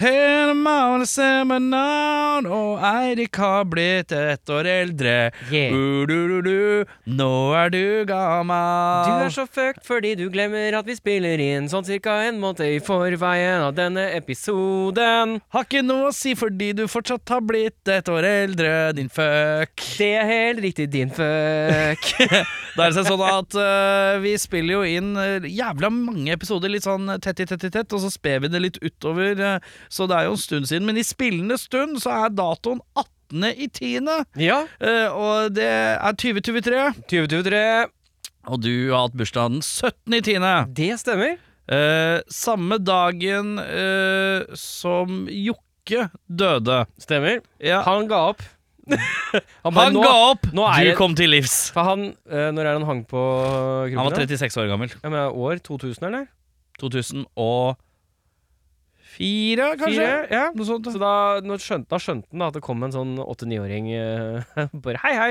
Hey! Måned seminar, og Eirik har blitt ett år eldre. Yeah. Du-du-du-du, nå er du gammel. Du er så fucked fordi du glemmer at vi spiller inn sånn cirka en måned i forveien av denne episoden. Har ikke noe å si fordi du fortsatt har blitt ett år eldre, din fuck. Det er helt riktig din fuck. Det er sånn at uh, vi spiller jo inn øh, jævla mange episoder litt sånn tett i tett i tett, og så sper vi det litt utover, uh, så det er jo en stund siden. Men i spillende stund så er datoen 18. i 10. ja. øh, og det er 2023. 2023. Og du har hatt bursdag den 17. i 10. Det stemmer. Eh, samme dagen eh, som Jokke døde. Stemmer. Ja. Han ga opp. han bare, Han nå, ga opp! nå Du jeg, kom til livs. For han, eh, Når er det han hang på kroken? Han var 36 år gammel. Ja, men År 2000, eller? 2004, kanskje? Fire? Ja. Noe sånt. Så da, skjønte, da skjønte han at det kom en sånn 8-9-åring eh, bare Hei, hei.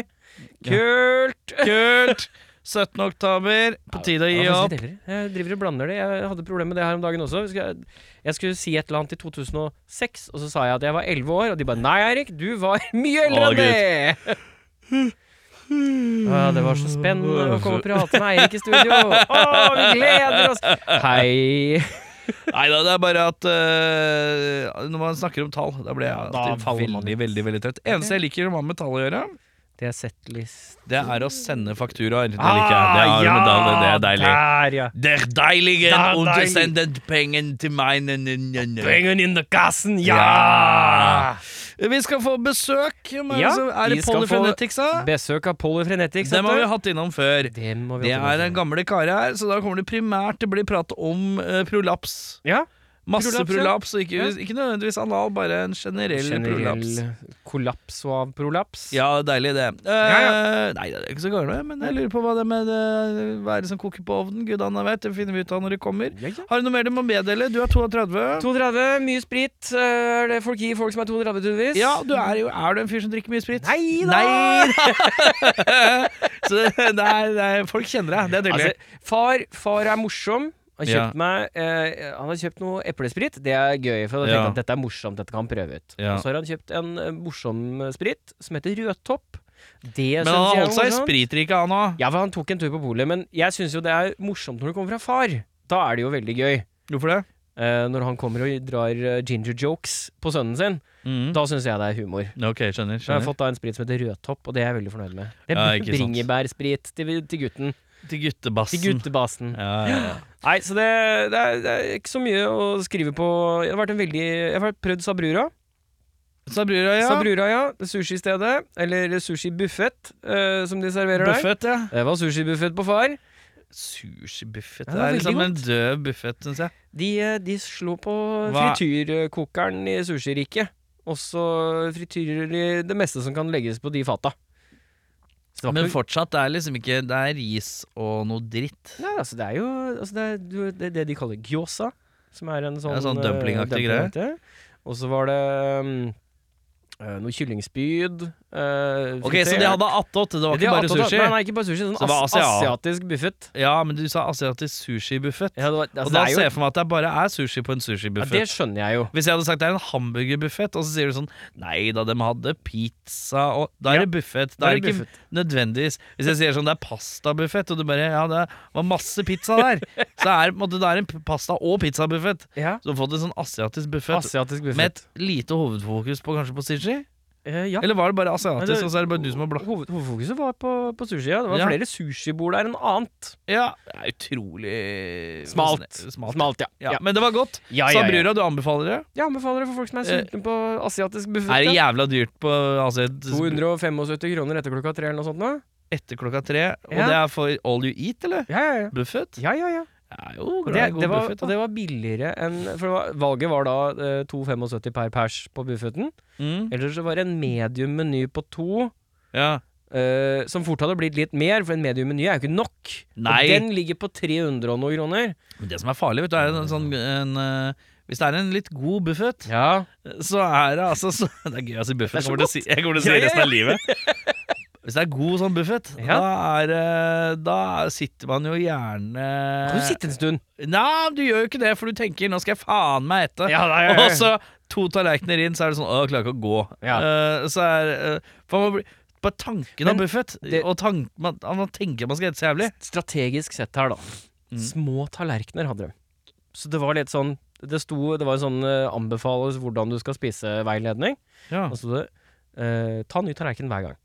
Kult. Kult! 17. oktober, på tide å gi Ja, opp. Jeg driver og blander det. Jeg hadde problemer med det her om dagen også. Jeg skulle, si et eller annet i 2006, og så sa jeg at jeg var 11 år, og de bare Nei, Eirik, du var mye eldre enn det! Ja, det var så spennende å komme og prate med Eirik i studio. Å, vi gleder oss! Hei. Nei da, det er bare at eh, når man snakker om tall, da blir jeg da alltid faller man veldig, veldig veldig trøtt. Eneste jeg liker om med tall å gjøre, Det er settlist. det er å sende fakturaer. Det liker jeg. Det er, ja, da- det er deilig. Der, ja. Det er deilig å sende pengen til meg. Pengen in the kassen, ja! Ja. Vi skal få besøk. Men Ja, så er vi det skal få Polyfrenetics, da? Besøk av Polyfrenetics. Dem har vet vi du. hatt innom før. Det må vi Det ha til er en gamle karer her, så da kommer det primært til å bli prat om eh, prolaps. Ja. Masse Prolaps, prolaps, og ikke, Ja. ikke nødvendigvis anal, bare en generell, prolaps. Generell kollaps og av prolaps. Ja, deilig det. Eh, Ja, Nei, det er ikke så gærent, men jeg lurer på hva det med det, hva er det som koker på ovnen. Gudene vet, det finner vi ut av når det kommer. Ja, ja. Har du noe mer du må meddele? Du er 32. 32, mye sprit. Eh, Er det folk gir folk som er 32, tydeligvis? Ja, du er jo Er du en fyr som drikker mye sprit? Nei da! Nei da! så det er, er, folk kjenner deg, det er tydelig. Altså, far, far er morsom. Han Ja. meg eh, Han har kjøpt noe eplesprit. Det er gøy, for jeg Ja. tenkte at dette er morsomt. Dette kan han prøve ut. Og så har han kjøpt en eh, morsom sprit som heter Rødtopp. Det men han har holdt seg i morsomt. spritrike, han òg. Ja, for han tok en tur på polet, men jeg syns jo det er morsomt når det kommer fra far. Da er det jo veldig gøy. Hvorfor det? Eh, når han kommer og drar eh, ginger jokes på sønnen sin, Mm. da syns jeg det er humor. Ok, skjønner. Så jeg har skjønner. fått da en sprit som heter Rødtopp, og det er jeg veldig fornøyd med. Det er ja, bringebærsprit til, til gutten. Til guttebassen. Til guttebassen. Ja, ja, ja. Nei, så det, det, er, det er ikke så mye å skrive på. Jeg har vært en veldig Jeg har prøvd Sabrura. Sabrura, ja. Sabrura, ja. Sushistedet. Eller sushibuffet, uh, som de serverer der. Buffet, ja. Det var sushibuffet på far. Sushibuffet. Ja, det er liksom en død buffet, syns jeg. De, eh, de slo på Hva- frityrkokeren i sushiriket. Og så frityrer de det meste som kan legges på de fata. Men fortsatt, det er liksom ikke Det er ris og noe dritt. Nei, altså det er jo altså det, er, det er det de kaller gyosa. som er en sånn, Ja, sånn eh, dumpling greie. Og så var det um, noe kyllingspyd. Eh, Ok, Så de hadde attåt, det var De ikke bare sushi? Nei, nei, ikke bare sushi. Sånn as asia- asiatisk buffet. Ja, men du sa asiatisk sushibuffet. Ja, det var, altså, og da er ser jeg for meg at det bare er sushi på en ja, sushibuffet. det skjønner jeg jo. Hvis jeg hadde sagt det er en hamburgerbuffet, og så sier du sånn Nei da, de hadde pizza og Da er Ja, det buffet. da er det ikke ikke nødvendigvis Hvis jeg sier sånn det er pastabuffet, og du bare Ja, det var masse pizza der, så er det er en pasta- og pizzabuffet. Ja, Så du har fått en sånn asiatisk buffet Asiatisk buffet. med et lite hovedfokus på kanskje på sushi? Eh, ja. Eller var det bare asiatisk, det- og så er det bare du som har blå... Hoved, hovedfokuset var på, på sushi. Ja. Det var Ja. flere sushibord der enn annet. Ja, det er utrolig Smalt. Smalt. Smalt, ja. Ja, ja. Men det var godt. Ja, ja, ja. Sabrura, du anbefaler det? Jeg anbefaler det for folk som er Eh, på asiatisk buffet. Er det jævla dyrt på asiatisk 275 kroner etter klokka tre eller noe sånt nå? etter klokka tre? Og det er for all you eat, eller? Ja, ja, ja. Buffet? ja, ja, ja. Jeg er jo glad i det, god det, var, buffet. og det var billigere enn For det var, valget var da eh, 2,75 per pers på buffeten. Mm. Eller så var det en medium meny på to. Ja. eh, som fort hadde blitt litt mer, for en medium meny er jo ikke nok. Nei. Og den ligger på 300 og noe kroner. Men det som er farlig, vet du, er en sånn en, eh, Hvis det er en litt god buffet, Ja. så er det altså så, Det er gøy å si buffet. Det er så Jeg kommer til å si, jeg kommer til å si Ja, ja, resten av livet. Hvis det er god sånn buffet, Ja. da, er, eh, da sitter man jo gjerne Kan du sitte en stund? Nei, du gjør jo ikke det, for du tenker 'nå skal jeg faen meg ete'. Ja, nei, ja, ja. Og så to tallerkener inn, så er det sånn Å, jeg klarer ikke å gå. Ja. Eh, så er uh, for man blir- Bare tanken av Buffett buffet, det- og tank, man, man tenker man skal ete så jævlig. Strategisk sett her, da. Mm. Små tallerkener hadde de. Så det var litt sånn Det sto Det var en sånn uh, anbefales hvordan du skal spise-veiledning. Ja. Så sto det eh, Ta ny tallerken hver gang.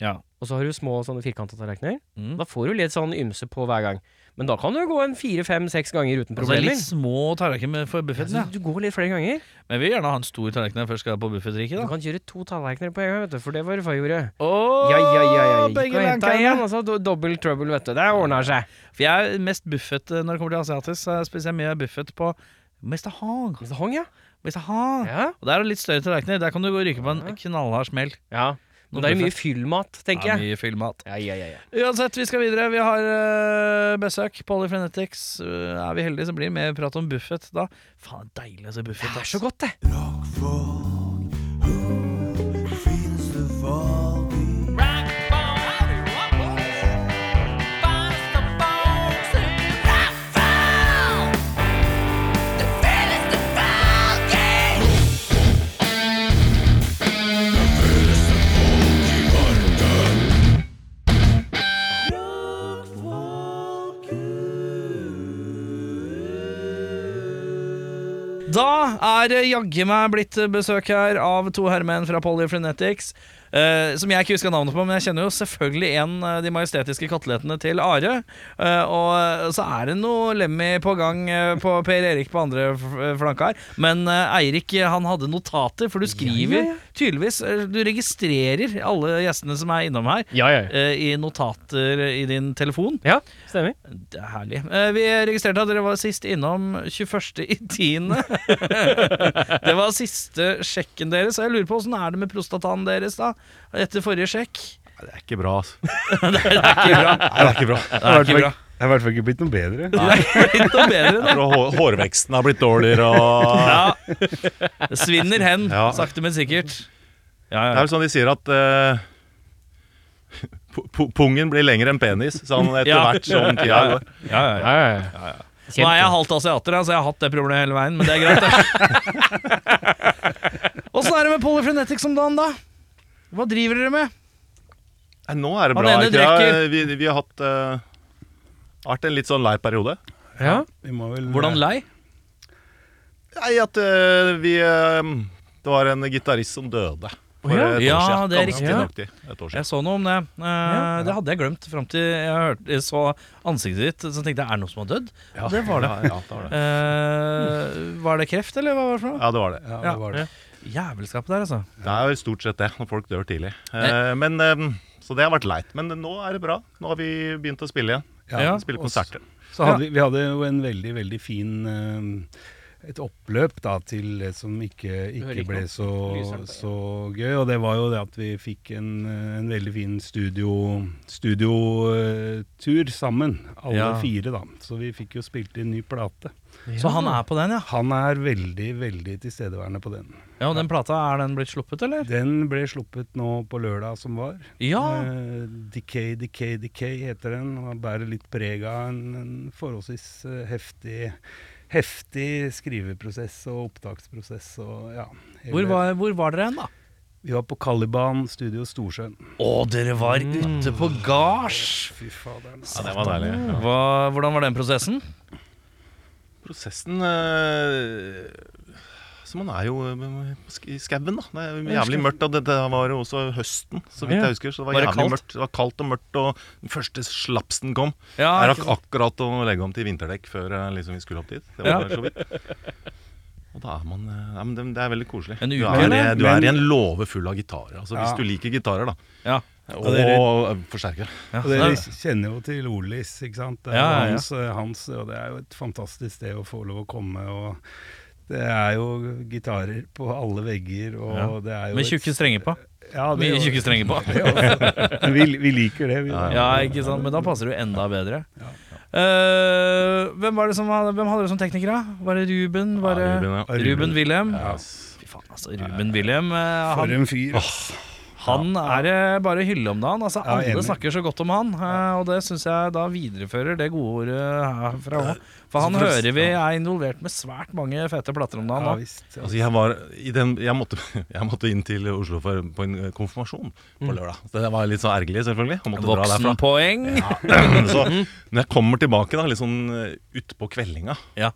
Ja. Og så har du små sånne firkanta tallerkener. Mm. Da får du litt sånn ymse på hver gang. Men da kan du gå en fire, fem, seks ganger uten problemer. Altså problemer. litt små tallerkener for buffeten, Ja, du går litt flere ganger. Men jeg vil gjerne ha en stor tallerken når jeg først skal på buffetriket, Du kan kjøre to tallerkener på en gang, vet du, for det var far gjorde. Åh, Ja, ja, ja, ja. Gikk begge og henta igjen, altså. Double trouble, vet du. Det ordner seg. For jeg er mest buffet eh, når det kommer til asiatisk. Så spiser jeg mye buffet på Mr. Hong. Mr. Hong, ja. Mr. Hong. Ja. Og der er det litt større tallerkener. Der kan du ryke på en knallhard smell. ja. Og det er mye fyllmat, tenker jeg. Ja, mye fyllmat. Ja, ja, ja, ja. Uansett, vi skal videre. Vi har eh, besøk. Polyfrenetics. Uh, er vi heldige, så blir det mer prat om Buffett da. Faen, deilig å se Buffett. Det er så godt, det. Da er det jaggu meg blitt besøk her av to herremenn fra Polyfrenetics. Eh, som jeg ikke husker navnet på, men jeg kjenner jo selvfølgelig en av de majestetiske katelettene til Are. Uh, og så er det noe Lemmy på gang på Per Erik på andre flanka her. Men Eirik han hadde notater, for du skriver Ja, ja, ja. tydeligvis Du registrerer alle gjestene som er innom her, i notater i din telefon. Ja, stemmer. Det er herlig. Vi registrerte at dere var sist innom 21. i 10. det var siste sjekken deres. Og jeg lurer på åssen er det med prostataen deres da? Etter forrige sjekk. Nei, Det er ikke bra, altså. det er ikke bra. Nei, det er ikke bra. Det er ikke bra. Jeg har i hvert fall ikke blitt noe bedre. Nei, blitt noe bedre, da. Hårveksten har blitt dårligere og Ja. Det svinner hen, Ja. sakte, men sikkert. Ja, Det er jo vel sånn de sier at pu- Pungen blir lengre enn penis, sånn etter Ja. hvert som tida Ja, ja. går. ja, ja, ja. Ja, ja, ja. Nå er jeg halvt asiater, så jeg har hatt det problemet hele veien, men det er greit. Åssen er det med Polyfrenetics om dagen, da? Hva driver dere med? Nei, nå er det Han bra. ene ikke det? drikker. Vi, vi har hatt eh, vært en litt sånn lei periode. ja. Vi må vel Hvordan lei? Nei, at eh, vi eh, Det var en gitarist som døde. For ja. et år Ja, siden. det er Ganske riktig. nøyaktig et år siden. Jeg så noe om det. Eh, Det hadde jeg glemt fram til jeg, hørte, jeg så ansiktet ditt. Så tenkte jeg er det noe som har dødd? Ja, det var det. Ja, ja, det var det. Eh, var det kreft, eller hva var det for noe? Ja, det var det. Ja, Ja. det var det. Jævelskapet der, altså. Det er vel stort sett det, når folk dør tidlig. Eh, men, eh, så det har vært leit. Men nå er det bra. Nå har vi begynt å spille igjen. Ja. Spille konserter. Så hadde vi, vi hadde jo en veldig, veldig fin eh, et oppløp da til det som ikke, ikke ikke ble så, så gøy. Og det var jo det at vi fikk en, eh, en veldig fin studio studiotur sammen, alle Ja. fire, da. Så vi fikk jo spilt inn ny plate. Så han er på den, ja. Han er veldig, veldig tilstedeværende på den. Ja, Og den plata, er den blitt sluppet, eller? Den ble sluppet nå på lørdag som var. Ja. Eh, Decay, Decay, Decay heter den. Og bærer litt preg av en, en forholdsvis eh, heftig, heftig skriveprosess og opptaksprosess. Og, ja, hele- Hvor var, hvor var dere hen, da? Vi var på Caliban Studio Storsjøen. Å, dere var ute på gards! Fy faderen. Ja, det var deilig. Ja. Hva, hvordan var den prosessen? Prosessen eh, Så man er jo eh, i skauen, da. Det er jævlig mørkt. Og det, det var jo også høsten, så vidt Ja. jeg husker. Så det var, Var det jævlig kaldt? mørkt. Det var kaldt og mørkt, og den første slapsen kom. Ja, Jeg rakk akkurat å legge om til vinterdekk før eh, liksom, vi skulle opp dit. Det var Ja. så vidt. Og da er man eh, ja, men det, det er veldig koselig. En du er, du Men- er i en låve full av gitarer. Altså, Ja. Hvis du liker gitarer, da. Ja. Og, Og og forsterkere. Ja, Og dere kjenner jo til Olis, ikke sant? Det er Ja, ja, hans, og det er jo et fantastisk sted å få lov å komme. og det er jo gitarer på alle vegger, og Ja. det er jo Med tjukke strenger på. Ja, det Mye tjukke strenger på. Men vi, vi liker det, vi. Ja, Ja, ikke sant? Men da passer du enda bedre. Ja. Uh, hvem var det som hvem hadde du som teknikere? Var det Ruben? Var det Ja, Ruben, ja. Ruben Wilhelm? Ja. Fy faen, altså. Ruben Wilhelm Uh, For en fyr. ass. Han er det bare hylle om dagen. Altså, Ja, alle snakker så godt om han, eh, og det syns jeg da viderefører det gode ordet herfra òg. For han Så for å- hører vi er involvert med svært mange fete plater om dagen Ja, visst. Ja. Altså jeg, var i den, jeg, måtte, jeg måtte inn til Oslo for, på en eh, konfirmasjon på lørdag. Så Det var litt så ergerlig, selvfølgelig. Han. Voksenpoeng. så når jeg kommer tilbake da, litt sånn eh, utpå kveldinga, Ja.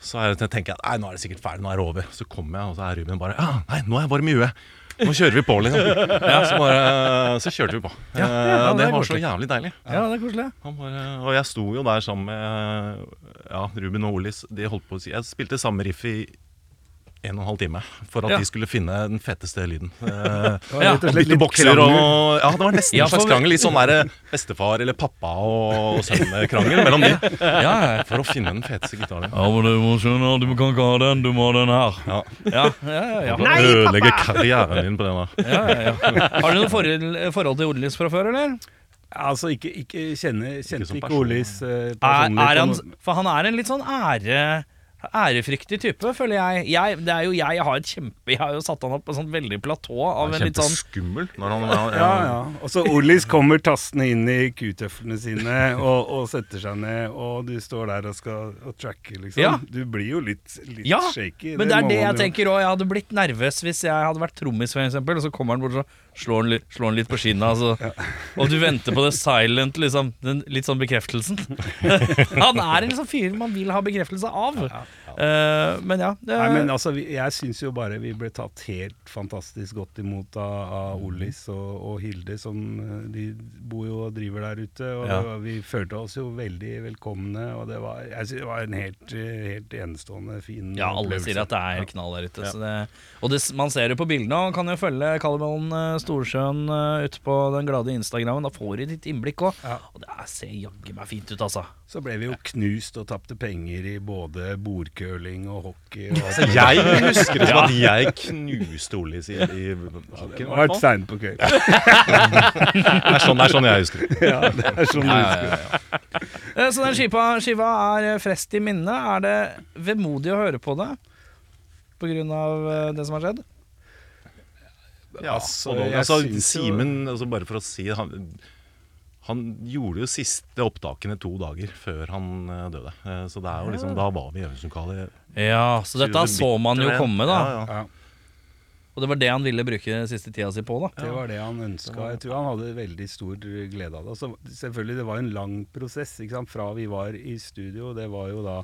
så jeg, tenker jeg at nå er det sikkert ferdig, nå er det over. Så kommer jeg, og så er Ruben bare Ja, nei, nå er jeg varm i huet. Nå kjører vi på, liksom. Så, bare, så kjørte vi på. Ja, Eh, ja, det det var så jævlig deilig. ja, det er koselig. Han bare, og jeg sto jo der sammen med ja, Ruben og Olis. De holdt på å si Jeg spilte samme riff i en og en halv time for at Ja. de skulle finne den feteste lyden. Eh, Ja, bytte bokser og Ja, det var nesten Ja, en slags krangel. Litt sånn der bestefar eller pappa og, og sønn-krangel mellom de. Ja, ja. For å finne den feteste gitaren. Ja, men du må skjønne, du kan ikke ha den, du må ha den her. Ja. Ja, ja, ja, å ødelegge karrieren din på den der. ja, ja, ja. Har du noe forhold, forhold til Odelis fra før, eller? Altså, ikke, ikke kjenne, kjente som ikke person. Olis eh, Er, personlig. er er han, for han er en litt sånn ære ærefryktig type, føler jeg. jeg. Det er jo jeg, jeg har et kjempe Jeg har jo satt han opp på et sånt veldig platå av en litt sånn Kjempeskummel når han Ja, ja. Og så Ollis kommer tassende inn i kutøflene sine og, og setter seg ned, og du står der og skal og tracke, liksom. Ja. Du blir jo litt, litt Ja, shaky. Men det er det jeg jo. tenker òg. Jeg hadde blitt nervøs hvis jeg hadde vært trommis, for eksempel, og så kommer han bort og slår han slår han litt på skinnet, altså. og du venter på det silent, liksom. Den litt sånn bekreftelsen. han er en sånn fyr man vil ha bekreftelse av. Eh, men ja. Det, Nei, men altså, Jeg syns jo bare vi ble tatt helt fantastisk godt imot av, av Ollis og, og Hilde, som eh, de bor jo og driver der ute. Og Ja. vi følte oss jo veldig velkomne, og det var, jeg synes det var en helt, eh, helt enestående fin ja, alle opplevelse. sier at det er helt knall der ute. Ja. Så det, og det, man ser det på bildene, og kan jo følge Kallevollen uh, Storsjøen uh, ute på den glade Instagrammen. Da får du ditt innblikk òg. Ja. Og det er, ser jaggu meg fint ut, altså. Så ble vi jo knust og tapte penger i både bordcurling og hockey. Og alt. Altså, jeg husker det som at jeg knuste Olis i, i hockeyen. Ja, vært seint på curling. Det er sånn, det er sånn jeg husker det. Ja, det er sånn Ja, du ja, husker. Eh, Så den skiva, skiva er eh, frest i minne. Er det vemodig å høre på det? Eh, det som har skjedd? Ja, Altså, altså, Simen, altså, bare for å si han, han gjorde jo siste opptakene to dager før han eh, døde. Eh, Så det er jo liksom, da var vi i øvingslokalet. Ja, så dette så man jo komme, da. Ja, ja. Og det var det han ville bruke siste tida si på, da. det var det han ønska. Jeg tror han hadde veldig stor glede av det. Så selvfølgelig, det var en lang prosess ikke sant? fra vi var i studio. Det var jo da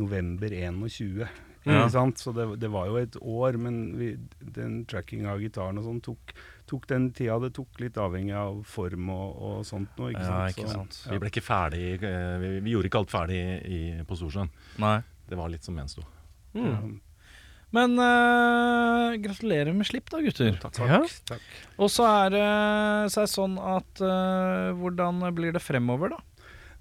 november 21. Ja. Ikke sant? Så det, det var jo et år, men vi, den tracking av gitaren og sånn tok, tok den tida det tok, litt avhengig av form og, og sånt noe. Ikke Ja, sant? Så- ja. Vi ble ikke ferdig eh, vi, vi gjorde ikke alt ferdig i, på Storsjøen. Nei. Det var litt som gjensto. Ja. Men uh, gratulerer med slipp, da, gutter. Takk. Ja. takk. Og så er det så sånn at uh, Hvordan blir det fremover, da?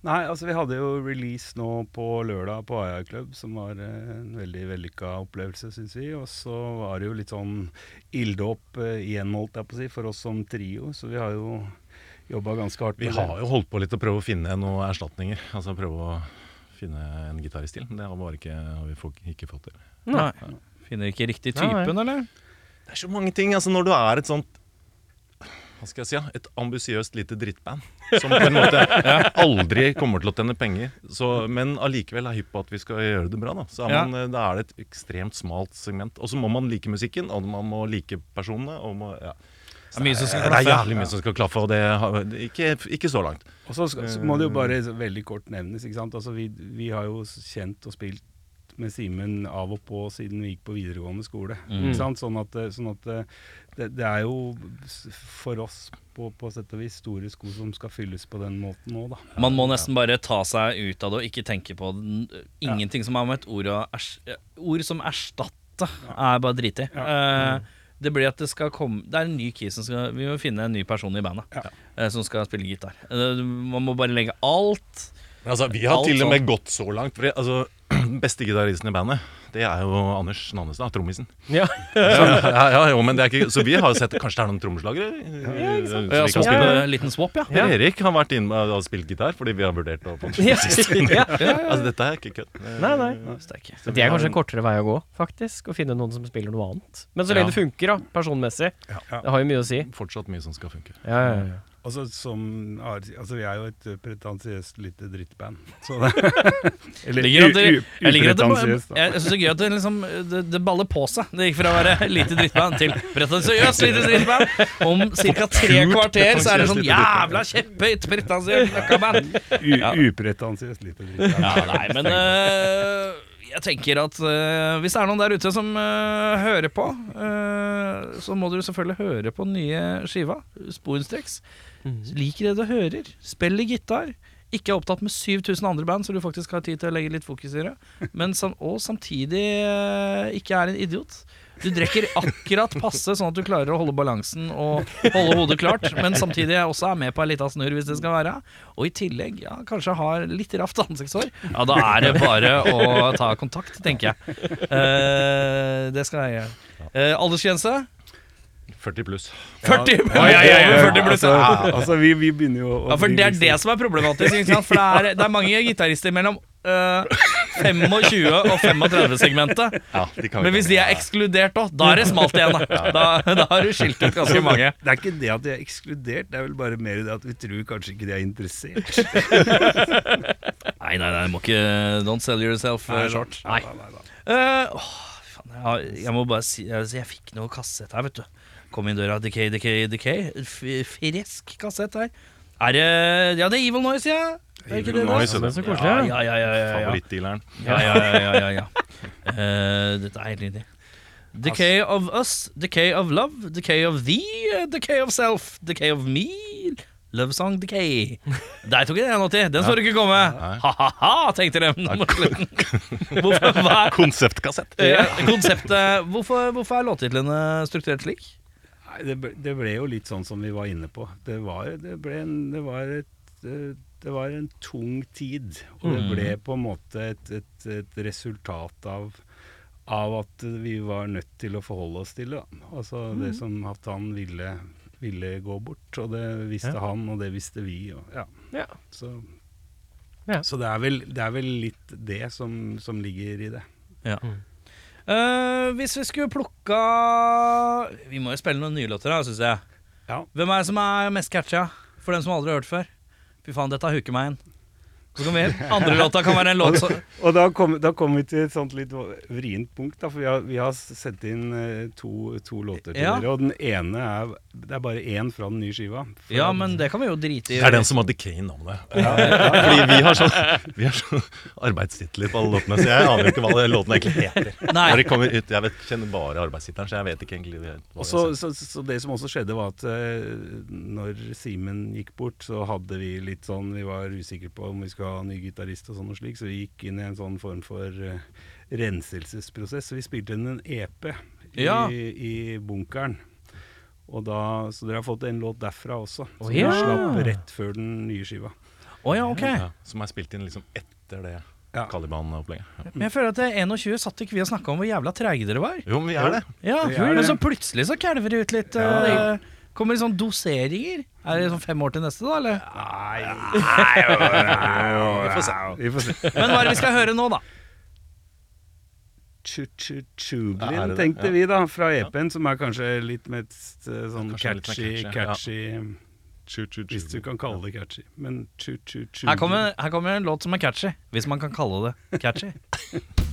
Nei, altså vi hadde jo release nå på lørdag på Aya Club, som var eh, en veldig vellykka opplevelse, syns vi. Og så var det jo litt sånn ilddåp eh, igjen, holdt jeg på å si, for oss som trio. Så vi har jo jobba ganske hardt Vi med har jo holdt på litt å prøve å finne noen erstatninger. Altså prøve å finne en gitarist til. Det har, bare ikke, har vi folk ikke fått til. Nei. Finner ikke riktig typen, eller? Det er så mange ting. altså Når du er et sånt hva skal jeg si, ja, et ambisiøst lite drittband som på en måte aldri kommer til å tjene penger, så, men allikevel er hypp på at vi skal gjøre det bra, da. Så er man, eh, da er det et ekstremt smalt segment. Og så må man like musikken, og man må like personene. Og må, ja. Det er mye som skal Det er jævlig mye som skal klaffe, og det har, ikke, ikke så langt. Og så, skal- så må det jo bare veldig kort nevnes, ikke sant. Altså vi, vi har jo kjent og spilt med Simen av og på siden vi gikk på videregående skole. Mm. Sånn at, eh, sånn at eh, det, det er jo for oss på, på sett og vis store sko som skal fylles på den måten nå, da. Man må nesten bare ta seg ut av det og ikke tenke på den. ingenting som er med et ord Ord som erstatte, er bare dritig. Ja. Uh, det blir at det skal komme Det er en ny key som skal Vi må finne en ny person i bandet Ja. uh, som skal spille gitar. Uh, man må bare legge alt Altså, vi har Alt til og med sånn. gått så langt. For altså, den beste gitaristen i bandet, det er jo Anders Nannestad, trommisen. Ja. Ja, ja, jo, men det er ikke, så vi har jo sett Kanskje det er noen trommeslagere? eh, Ja, som sant Ja, så ja, en liten swap, ja. Per Erik har vært inne og spilt gitar fordi vi har vurdert å få Ja. Ja. Altså, dette er ikke kødd. Nei, nei. Men Det er kanskje en kortere vei å gå, faktisk. Å finne noen som spiller noe annet. Men så lenge Ja. det funker, da, personmessig. Ja. Det har jo mye å si. Fortsatt mye som skal funke. Ja, ja, ja. Altså, som, altså, vi er jo et pretensiøst lite drittband. Så det, eller jeg upretensiøst, da. jeg synes det er gøy at det, liksom, det, det baller på seg. Det gikk fra å være lite drittband til pretensiøst lite drittband. Om ca. tre kvarter så er det sånn jævla kjepphøyt pretensiøst møkkaband. U- Upretensiøst lite drittband. Ja, nei, men øh, jeg tenker at øh, hvis det er noen der ute som øh, hører på, øh, så må dere selvfølgelig høre på den nye skiva, Sporenstreks. Lik det du hører. Spiller gitar. Ikke er opptatt med 7000 andre band, så du faktisk har tid til å legge litt fokus i det. Men sam og samtidig øh, ikke er en idiot. Du drikker akkurat passe, sånn at du klarer å holde balansen og holde hodet klart, men samtidig også er med på ei lita snurr hvis det skal være. Og i tillegg ja, kanskje har litt raft ansiktshår. Ja, da er det bare å ta kontakt, tenker jeg. Eh, det skal jeg gjøre. Uh, aldersgrense? 40 pluss. 40 Ja, ja, ja, ja, 40 pluss, altså, altså, vi, vi begynner jo å Ja, for det er det som er problematisk. Ikke sant? For det er, det er mange gitarister mellom uh, 25 og 35-segmentet. Ja, de kan vi Men hvis de er ekskludert òg, da er det smalt igjen. Da, da, da har du skilt ut ganske mange. Det er ikke det at de er ekskludert, det er vel bare mer det at vi tror kanskje ikke de er interessert. Nei, nei, nei, må ikke Don't sell yourself uh, short. Nei, nei, nei, nei. Eh, faen, jeg, jeg må bare si Jeg, jeg fikk noe kassett her, vet du. Kom inn døra. Decay, decay, decay. Frisk kassett her. Er det Ja, det er Evil Noise, ja. Er det det Evil det? Noise, Men så Ja, koselig. ja, ja, ja, ja, ja. Favorittdealeren. ja, ja, ja, ja, ja, ja. Eh, Dette er helt riktig. Decay of us, decay of love, decay of thee, decay of self, decay of me. Love song decay. Der tok jeg den 81. Den så du ikke komme. Ha-ha-ha, tenkte de. Hvorfor, er Konseptkassett. ja, konseptet hvorfor, hvorfor er låttitlene strukturert slik? Nei, det, ble, det ble jo litt sånn som vi var inne på. Det var, det ble en, det var et det var en tung tid, og det ble på en måte et, et, et resultat av, av at vi var nødt til å forholde oss til det. Altså Altså det som at han ville, ville gå bort, og det visste Ja. han, og det visste vi. Og, ja. Ja. Så, Ja. så det, er vel, det er vel litt det som, som ligger i det. Eh, hvis vi skulle plukka Vi må jo spille noen nye låter, da, syns jeg. Ja. Hvem er det som er mest catcha? For dem som aldri har hørt før. Fy faen, dette huker meg inn. Så kan vi, andre låta kan være en låt som Og da kom, da kom vi til et sånt litt vrient punkt, da, for vi har, vi har sendt inn eh, to, to låter til Ja. dere. Og den ene er Det er bare én fra den nye skiva. Ja, men det kan vi jo drite i. Det er den som har Decay i navnet. Fordi vi har sånn Vi har sånn arbeidstitler på alle låtene, så jeg aner ikke hva låten låtene egentlig heter. Nei. Når de kommer ut, Jeg vet, kjenner bare arbeidstittelen, så jeg vet ikke egentlig hva Og så, så, så det som også skjedde, var at eh, når Simen gikk bort, så hadde vi litt sånn Vi var usikre på om vi skulle ha ny gitarist og sånn og slik, så vi gikk inn i en sånn form for uh, renselsesprosess. Så vi spilte inn en EP i, Ja. i bunkeren. Og da, så dere har fått en låt derfra også, som oh, ja. vi slapp rett før den nye skiva. Oh, ja, okay. Ja, som er spilt inn liksom etter det Ja. Caliban-opplegget. Ja. Men jeg føler at det er 21 satt ikke vi og snakka om hvor jævla treige dere var. Jo, men vi er det. Ja, Vi er Men så plutselig så kalver det ut litt. eh, kommer det sånn doseringer? Er det sånn fem år til neste, da? eller? Vi får se. Vi får se. Men hva er det vi skal høre nå, da? Ja, er det det? tenkte Ja. vi da, fra EP-en, som er kanskje litt mest eh, sånn Kanskje litt mer catchy, catchy. Hvis du kan kalle det catchy. Men chu-chu-chu Her kommer, her kommer en låt som er catchy. Hvis man kan kalle det catchy.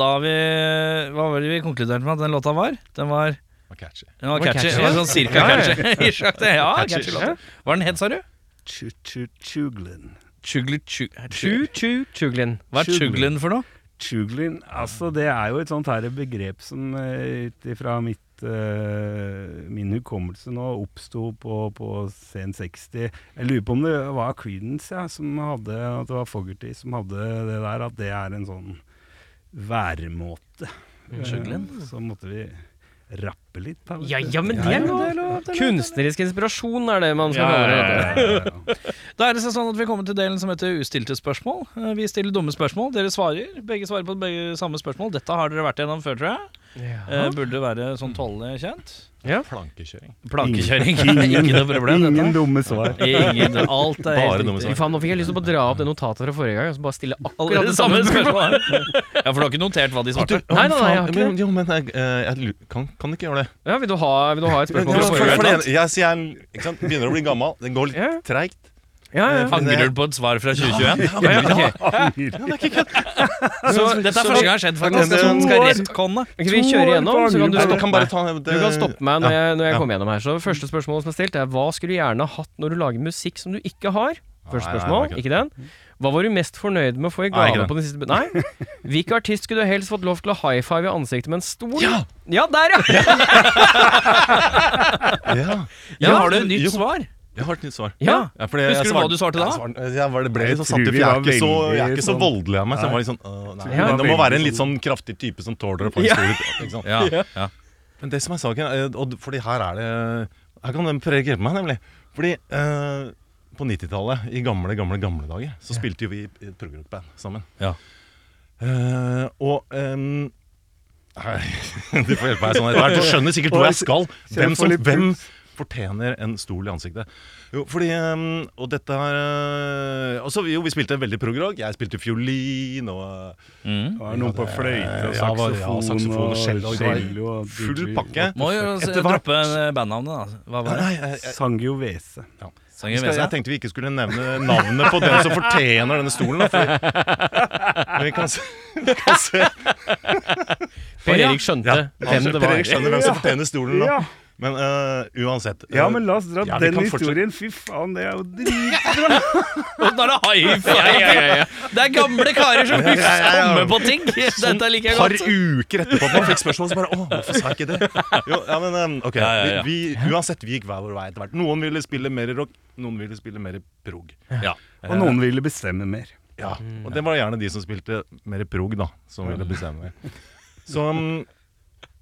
da har vi Hva var det vi konkluderte med at den låta var? Den var, var catchy. den var catchy. catchy, Den var sånn cirka catchy. Ja, Catchy. catchy låt. Hva er den het, sa du? Chuglin. Chugli chug... Chu-chu-chuglin. Hva er chuglin for noe? Chuglin, altså det er jo et sånt her begrep som eh, ut ifra mitt eh, min hukommelse nå oppsto på, på sen 60. Jeg lurer på om det var Creedence ja, som hadde At det var Fogerty som hadde det der, at det er en sånn væremåte. Eh, Så måtte vi rappe litt. Ja, ja, men det er lov. Kunstnerisk inspirasjon er det man skal Ja, ja, ja, ja, du. Ja, ja, ja. Da er det sånn at vi kommer til delen som heter ustilte spørsmål. Eh, Vi stiller dumme spørsmål, dere svarer. Begge svarer på begge samme spørsmål. Dette har dere vært gjennom før, tror jeg. Eh, burde være sånn tålelig kjent. Plankekjøring. Plankekjøring. Ikke noe problem, Ingen dette. dumme svar. Ingen, alt er Bare dumme svar. Faen, Nå fikk jeg lyst til å dra opp det notatet fra forrige gang og så bare stille akkurat det samme spørsmålet. Ja, for du har ikke notert hva de svarte? Nei, nei, nei, jeg har ikke det. Jo, men jeg, eh, jeg kan, kan ikke gjøre det. Ja, vil du ha, vil du ha et spørsmål ja, for, for det, jeg jeg ikke sant, begynner å bli gammel. Det går litt Ja. treigt. Ja, ja. Men Angrer du på et svar fra 2021? Ja, ja, ok. Så, dette er første gang det har skjedd, faktisk. Skal retconne. Vi kjører gjennom, så kan du stoppe kan ta det, Du kan stoppe meg når jeg, når jeg kommer gjennom her. Så Første spørsmål som er stilt, er hva skulle du gjerne hatt når du lager musikk som du ikke har? Første spørsmål, ikke den. Hva var du mest fornøyd med å få i gave på den siste Nei. Hvilken artist skulle du helst fått lov til å high five i ansiktet med en stol? Ja! Ja, der, ja! Ja. Ja, har du et nytt svar? Jeg har et nytt svar. Ja. Ja, fordi Husker jeg du hva du svarte da? Jeg, svarte, jeg var, det ble Jeg litt sånn satt i, for jeg er ikke så, jeg er ikke så sånn- voldelig av meg. Så jeg var litt sånn øh, nei. Ja. Det må være en litt sånn kraftig type som tåler å få en stor? Ja, ja. Men det som er saken, eh, og fordi her er det Her kan den Fredrik hjelpe meg, nemlig. Fordi øh, på 90-tallet, i gamle, gamle gamle dager, så spilte jo vi i et progrockband sammen. Ja. Uh, og um, Nei, du får hjelpe meg sånn etter hvert. Du skjønner sikkert hvor jeg skal. Hvem, som, hvem. Fortjener en stol i ansiktet? Jo, fordi ehm, Og dette her eh, også, Jo, vi spilte veldig progrock. Jeg spilte fiolin og Mm. Det var noen på fløyte og saksofon, ja, saksofon og cello, full pakke. Må jo droppe eh, bandnavnet, da. Hva var det? Nei, Sangiovese. Ja. skal, jeg tenkte vi ikke skulle nevne navnet på den som fortjener denne stolen. Men vi kan se, vi kan se Per Erik skjønte Ja, hvem det var. Per Erik skjønner hvem som fortjener stolen nå. Ja. Men uh, uansett. ja, øh, men la oss dra ja, den historien. Fy faen, det er jo dritbra! Nå er det high five! Det er gamle karer som Ja, ja, ja, ja. kommer på ting! Dette liker jeg par uker etterpå man fikk spørsmål, så bare Å, hvorfor sa jeg ikke det? Jo, ja, men um, ok, Ja, ja, ja. Vi, vi, Uansett, vi gikk hver vår vei etter hvert. Noen ville spille mer rock, noen ville spille mer prog. Ja. Og noen ville bestemme mer. Ja, og det var gjerne de som spilte mer prog, da, som ville bestemme. Så um,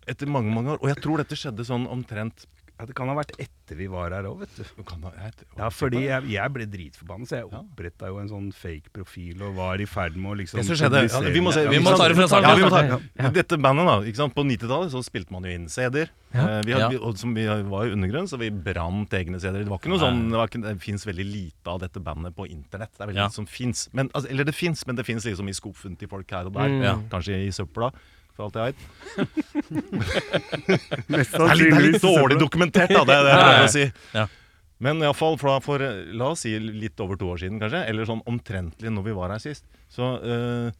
etter mange, mange år Og jeg tror dette skjedde sånn omtrent Ja, Det kan ha vært etter vi var her òg, vet du. kan da- jeg, Ja, fordi jeg, jeg ble dritforbanna, så jeg oppretta jo en sånn fake profil og var i ferd med å liksom Det som skjedde ja, Vi må, se, Vi må ta det fra starten. Ja, vi må ta, Ja. Dette bandet, da. Ikke sant? På 90-tallet så spilte man jo inn CD-er. Eh, vi, Ja. vi, og som vi var jo undergrunn, så vi brant egne CD-er. Det var ikke noe sånn Det, ikke- det fins veldig lite av dette bandet på internett. Det er veldig Ja. lite som fins. Altså, eller det fins, men det fins liksom i skuffen til folk her og der. Mm. Kanskje i søpla. For alt jeg veit. Det er litt, det er litt dårlig dokumentert, da. Det, det er det jeg prøver å si. Ja. Men iallfall for, for la oss si litt over to år siden, kanskje, eller sånn omtrentlig når vi var her sist, så, uh,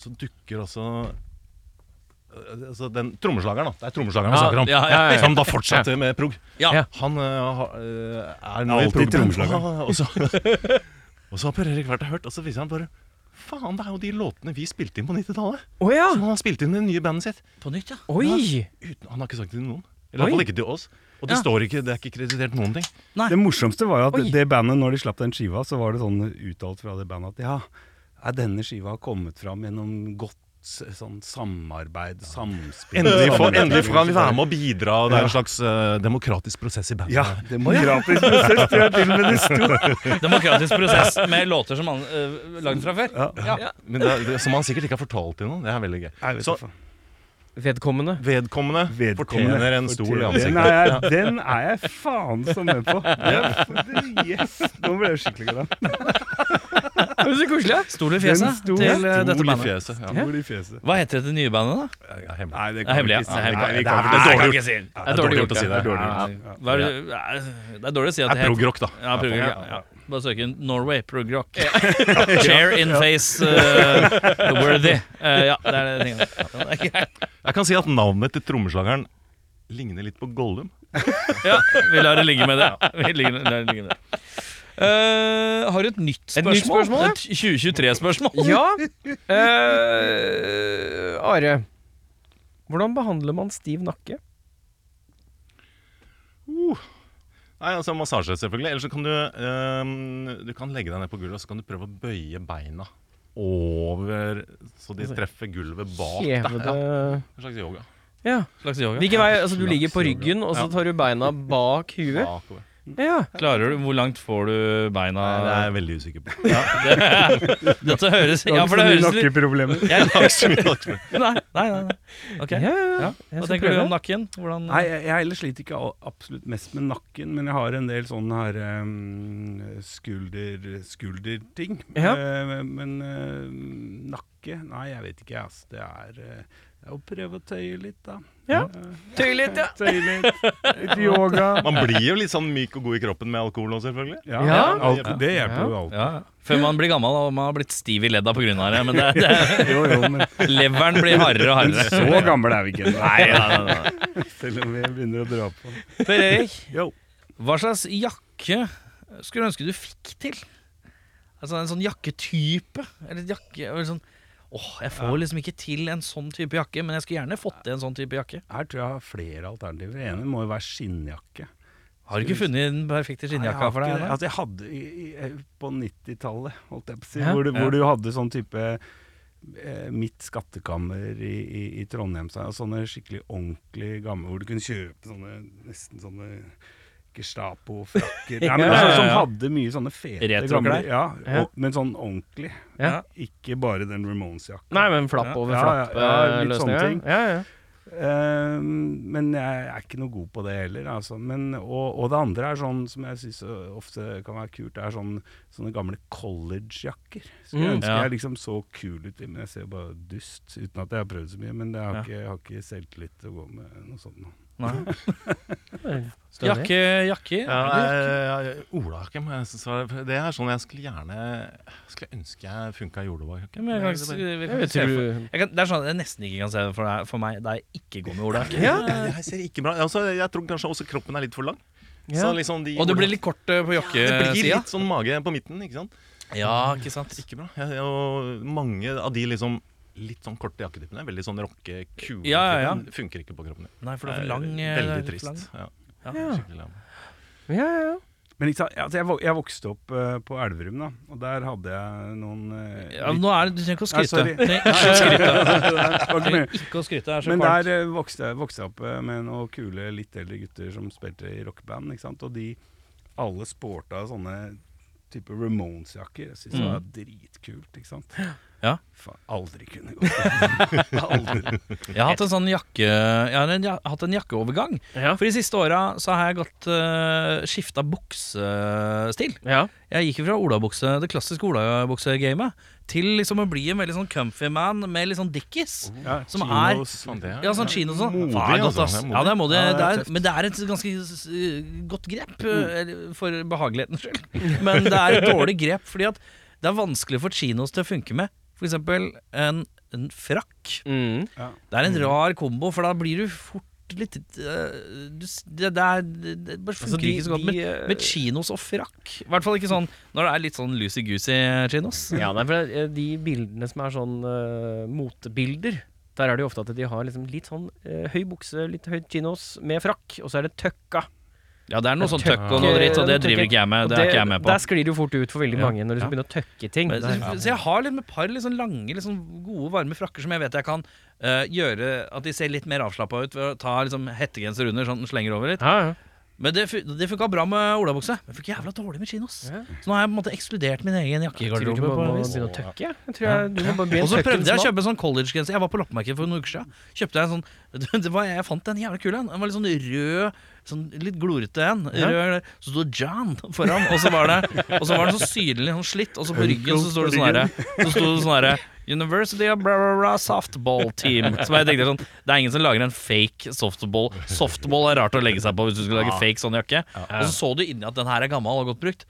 så dukker også eh, altså den trommeslageren, da. Det er trommeslageren vi Ja, snakker om. ja, ja, ja. Som da fortsatte med prog. Han uh, er nå i Alltid prog. trommeslager. Og så har Per Erik vært og hørt, og så viser han bare Faen, det er jo de låtene vi spilte inn på 90-tallet. Oh, ja! Som han har spilt inn i det nye bandet sitt. På nytt, ja. Oi! Uten, han har ikke sagt det til noen. Eller i hvert fall ikke til oss. Og det Ja. står ikke, det er ikke kreditert noen ting. Det morsomste var jo at Oi. det bandet, når de slapp den skiva, så var det sånn uttalt fra det bandet at ja, denne skiva har kommet fram gjennom godt sånn samarbeid, samspill Endelig får, endelig får han være med å bidra. Det er en slags uh, demokratisk prosess i bandet. Ja, demokratisk prosess, tror jeg til og med det sto. Demokratisk prosess med låter som han uh, lagde fra før. Ja. Ja. Men det, er- det, som han sikkert ikke har fortalt til noen. Det er veldig gøy. Så. Vedkommende. vedkommende, Vedkommende fortjener en stol i Den ansiktet. er, jeg, den er jeg faen så med på. Yes! Nå ble jeg skikkelig glad. Så koselig. ja. Stol i fjeset til uh, dette Stol i bandet. fjeset. Ja. I fjeset. Hva heter det nye bandet, da? Det er hemmelig. Nei, det Det er hemmelig, ja. Det er hemmelig. Nei, vi kan ikke- det dårlig gjort. si det. Det er dårlig gjort å si det. Det er Ja. Hva er det, det er dårlig å si at Det det er progrock, da. Ja, prog, ja, ja. Bare søk inn Norway prog rock. Chair in face uh, worthy. Uh, ja, det er det tingene. Ja, det er greit. Jeg kan si at navnet til trommeslageren ligner litt på Gollum. Ja, vi lar det ligge med det. Vi ligger, lar det ligge med det. Eh, har du et nytt Et spørsmål? nytt spørsmål. Et 2023-spørsmål? Ja. Uh, Are, hvordan behandler man stiv nakke? Nei, altså Massasje, selvfølgelig. Eller så kan du ehm, Du kan legge deg ned på gulvet og så kan du prøve å bøye beina over så de treffer gulvet bak deg. Ja, en slags yoga. Ja. Slags yoga. Vei? Altså, du ligger på ryggen, og så tar du beina bak huet? Bakover. Ja. Klarer du, Hvor langt får du beina Nei, det er jeg veldig usikker på. Dette høres Ja, for det høres litt nakkeproblemer? jeg, så mye. Nei, nei, nei. nei. Ok. Ja, ja, ja. Ja. Jeg Hva skal tenker du prøve. om nakken? Hvordan Nei, jeg, jeg ellers sliter ikke absolutt mest med nakken, men jeg har en del sånne her um, skulder, skulderting. Ja. Eh, men eh, nakke Nei, jeg vet ikke, ass. Det er, eh, det er å prøve å tøye litt, da. Ja. Tøye litt, ja. Tøye litt. Litt yoga. Man blir jo litt sånn myk og god i kroppen med alkohol nå, selvfølgelig. Ja, Ja. alt, det hjelper Ja. jo alt. ja. Før man blir gammel og man har blitt stiv i ledda pga. det. Men det, det, Jo, jo, men leveren blir hardere og hardere. så gammel er vi ikke. Nei, nei, nei, nei. Selv om vi begynner å dra på. Per Erik, Jo. hva slags jakke skulle du ønske du fikk til? Altså En sånn jakketype? Eller jakke eller sånn, Åh, Jeg får liksom ikke til en sånn type jakke, men jeg skulle gjerne fått til en sånn type jakke. Her tror jeg har flere alternativer. Det ene må jo være skinnjakke. Har du ikke funnet den perfekte skinnjakka for deg? Altså, jeg hadde i, i, på 90-tallet, holdt jeg på å si, Ja. hvor, du, Ja. hvor du hadde sånn type eh, Mitt skattekammer i, i, i Trondheim, så, sånne skikkelig ordentlig gamle, hvor du kunne kjøpe sånne nesten sånne Nei, men Ja, altså, ja, Som hadde mye sånne fete gamle Ja, og, men sånn ordentlig. Ja. Ikke bare den Ramones-jakka. Nei, men flapp over Ja, ja, ja, flapp-løsninger. Ja, ja. Eh, men jeg er ikke noe god på det heller. Altså. Men, og, og det andre er sånn som jeg syns ofte kan være kult, det er sånn, sånne gamle collegejakker. Skulle jeg Mm. ønske Ja. jeg liksom så kul ut i, men jeg ser jo bare dust uten at jeg har prøvd så mye. Men jeg har, Ja. ikke, jeg har ikke selvtillit til å gå med noe sånt. nå. Nei. Jakke, jakker? Ja, Olajakke må jeg svare. Det er sånn jeg skulle gjerne Skulle ønske jeg funka i kan, det er sånn jeg nesten ikke kan se det for, deg, for meg da jeg ikke går med olajakke. Ja. Jeg, ser ikke bra altså, Jeg tror kanskje også kroppen er litt for lang. Ja. Så liksom de Og det blir litt kort eh, på Det blir jakkesida. litt sånn mage på midten, ikke sant? Ja, ikke sant. Ikke bra. Jeg, og mange av de liksom litt sånn korte jakketypene, veldig sånn rocke, kule Ja, ja, ja. funker ikke på kroppen din. Nei, for det er for Eh, lang. eh, Veldig det er lang. trist. Ja. Ja. Ja. Skikkelig lam. Ja, ja, ja. Men ikke sant, altså, jeg, vok- jeg vokste opp uh, på Elverum, da, og der hadde jeg noen uh, Ja, nå er det, Du trenger ikke å Nei, skryte. sorry. Du ikke å skryte. Det. Er så Men kvalmt. der uh, vokste, vokste jeg opp eh, med noen kule, litt eldre gutter som spilte i rockeband. ikke sant? Og de alle sporta sånne type Ramones-jakker. Jeg syntes det Mm. var dritkult, ikke sant. Ja. Faen, aldri kunne gått Aldri. Jeg har hatt en sånn jakke Jeg har en, ja, hatt en jakkeovergang. Ja. For de siste åra så har jeg gått uh, skifta buksestil. ja. Jeg gikk fra olabukse, det klassiske olabuksegamet til liksom å bli en veldig sånn comfy man med litt sånn dickies. Ja, Som chinos. Sånn, det er- Ja, sånn kino sånn. Modig, Faen, godt, altså. Ja, det er modig. Ja, det er men det er et ganske godt grep, uh, for behagelighetens skyld. Men det er et dårlig grep, fordi at det er vanskelig for chinos til å funke med. For eksempel en, en frakk. Mm. Ja. Det er en rar kombo, for da blir du fort litt uh, du, det, det, er, det, bare funker Altså, de- ikke så godt de, med, eh, med chinos og frakk. I hvert fall ikke sånn når det er litt sånn loosey-goosey chinos. Ja, nei, for det- de bildene som er sånn uh, motebilder, der er det jo ofte at de har liksom litt sånn uh, høy bukse, litt høyt chinos med frakk, og så er det tøkka. Ja, det er noe sånn Tøkk- og noe dritt, og det driver ikke jeg med. Det er ikke jeg med på. Der sklir det jo fort ut for veldig mange når du skal begynne å tøkke ting. Så jeg har liksom et par liksom lange, liksom gode, varme frakker som jeg vet jeg kan uh, gjøre at de ser litt mer avslappa ut ved å ta liksom hettegenser under, sånn slenger over litt. ja, ja. Men det, det funka bra med olabukse. Men funker jævla dårlig med chinos. Ja. Så nå har jeg på en måte ekskludert min egen tror du jakkegarderobe. må, må begynne å tøkke. en Og så prøvde jeg å kjøpe en sånn collegegenser. Jeg var på loppemarkedet for noen uker siden. Kjøpte jeg en sånn det var, Jeg fant en jævla kul en. Den var litt sånn rød, sånn litt glorete en. Rød, så sto John foran, og så var det Og så var den så syrlig sånn slitt, og så på ryggen så sto det sånn herre Så sto det sånn herre University of blah, blah, blah, softball team. Så jeg tenkte sånn Det er ingen som lager en fake softball. Softball er rart å legge seg på hvis du skal lage fake sånn jakke. Og så så du inni at den her er gammel og godt brukt.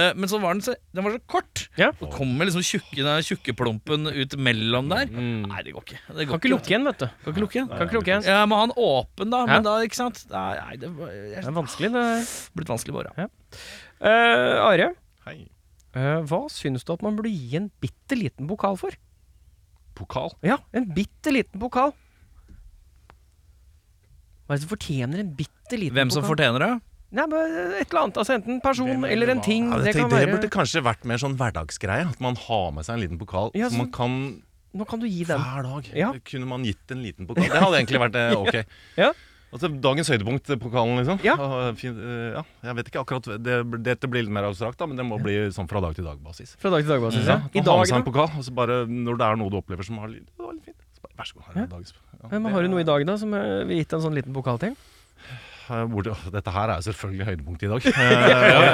Eh, men så var den så, den var så kort. Ja. Så kommer liksom tjukke, den tjukkeplompen ut mellom der. Mm. Nei, det går ikke. Det Kan ikke lukke igjen, vet du. Kan ikke lukke igjen. Kan ikke lukke igjen. Ja, må ha den åpen, da. Men da, ikke sant. Nei, det jeg, Det er vanskelig, det. er blitt vanskelig bare. Ja. Eh, Are, Hei. Uh, hva syns du at man burde gi en bitte liten pokal for? Pokal. Ja, en bitte liten pokal. Hva er det som fortjener en bitte liten Hvem som pokal? fortjener det? Nei, men Et eller annet. Altså Enten person eller en ting. Ja, det det, kan det burde kanskje vært mer sånn hverdagsgreie. At man har med seg en liten pokal Ja, så- man kan Nå kan du gi den. hver dag. Ja. Kunne man gitt en liten pokal? Det hadde egentlig vært eh, ok. Ja. Altså, dagens høydepunkt, eh, pokalen, liksom. Ja. Ah, fin, eh, ja. Jeg vet ikke akkurat det, Dette blir litt mer abstrakt, da, men det må bli sånn fra dag til dag-basis. Fra dag til dag-basis, ja. Ja. I dag, en da? pokal, og så bare når det er noe du opplever som har litt, det var litt fint, så bare, vær så god, her er Ja. dagens ja, Men har du noe i dag, da, som vi gitt en sånn liten pokal til? Eh, hvor det, Dette her er jo selvfølgelig høydepunktet i dag.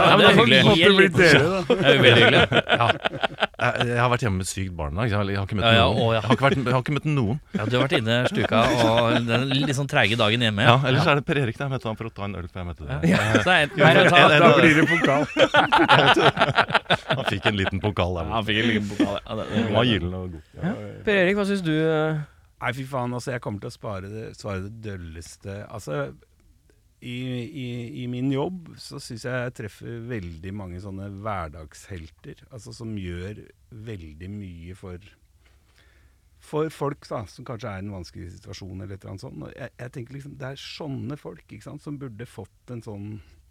Ja, men da får vi hyggelig. gi en dere, da. Det er veldig hyggelig. ja. jeg, har vært hjemme med et sykt barn i dag. Jeg har, ikke møtt Ja, ja, noen. å, ja. Jeg, har ikke vært, jeg har ikke møtt noen. Ja, du har vært inne stuka og den litt sånn treige dagen hjemme. Ja, Ellers er det Per Erik der. Jeg møtte han for å ta en øl før jeg møtte deg. Det er er Da blir det pokal. Han fikk en liten pokal der. Han fikk en liten pokal. Ja, det, Den var gyllen og god. Ja. Per Erik, hva syns du? eh, Nei, fy faen. Altså, jeg kommer til å spare det, svare det dølleste Altså, i, i, min jobb så syns jeg jeg treffer veldig mange sånne hverdagshelter. Altså som gjør veldig mye for for folk da, som kanskje er i en vanskelig situasjon. eller et eller annet sånt. Jeg, jeg tenker liksom, Det er sånne folk ikke sant, som burde fått en sånn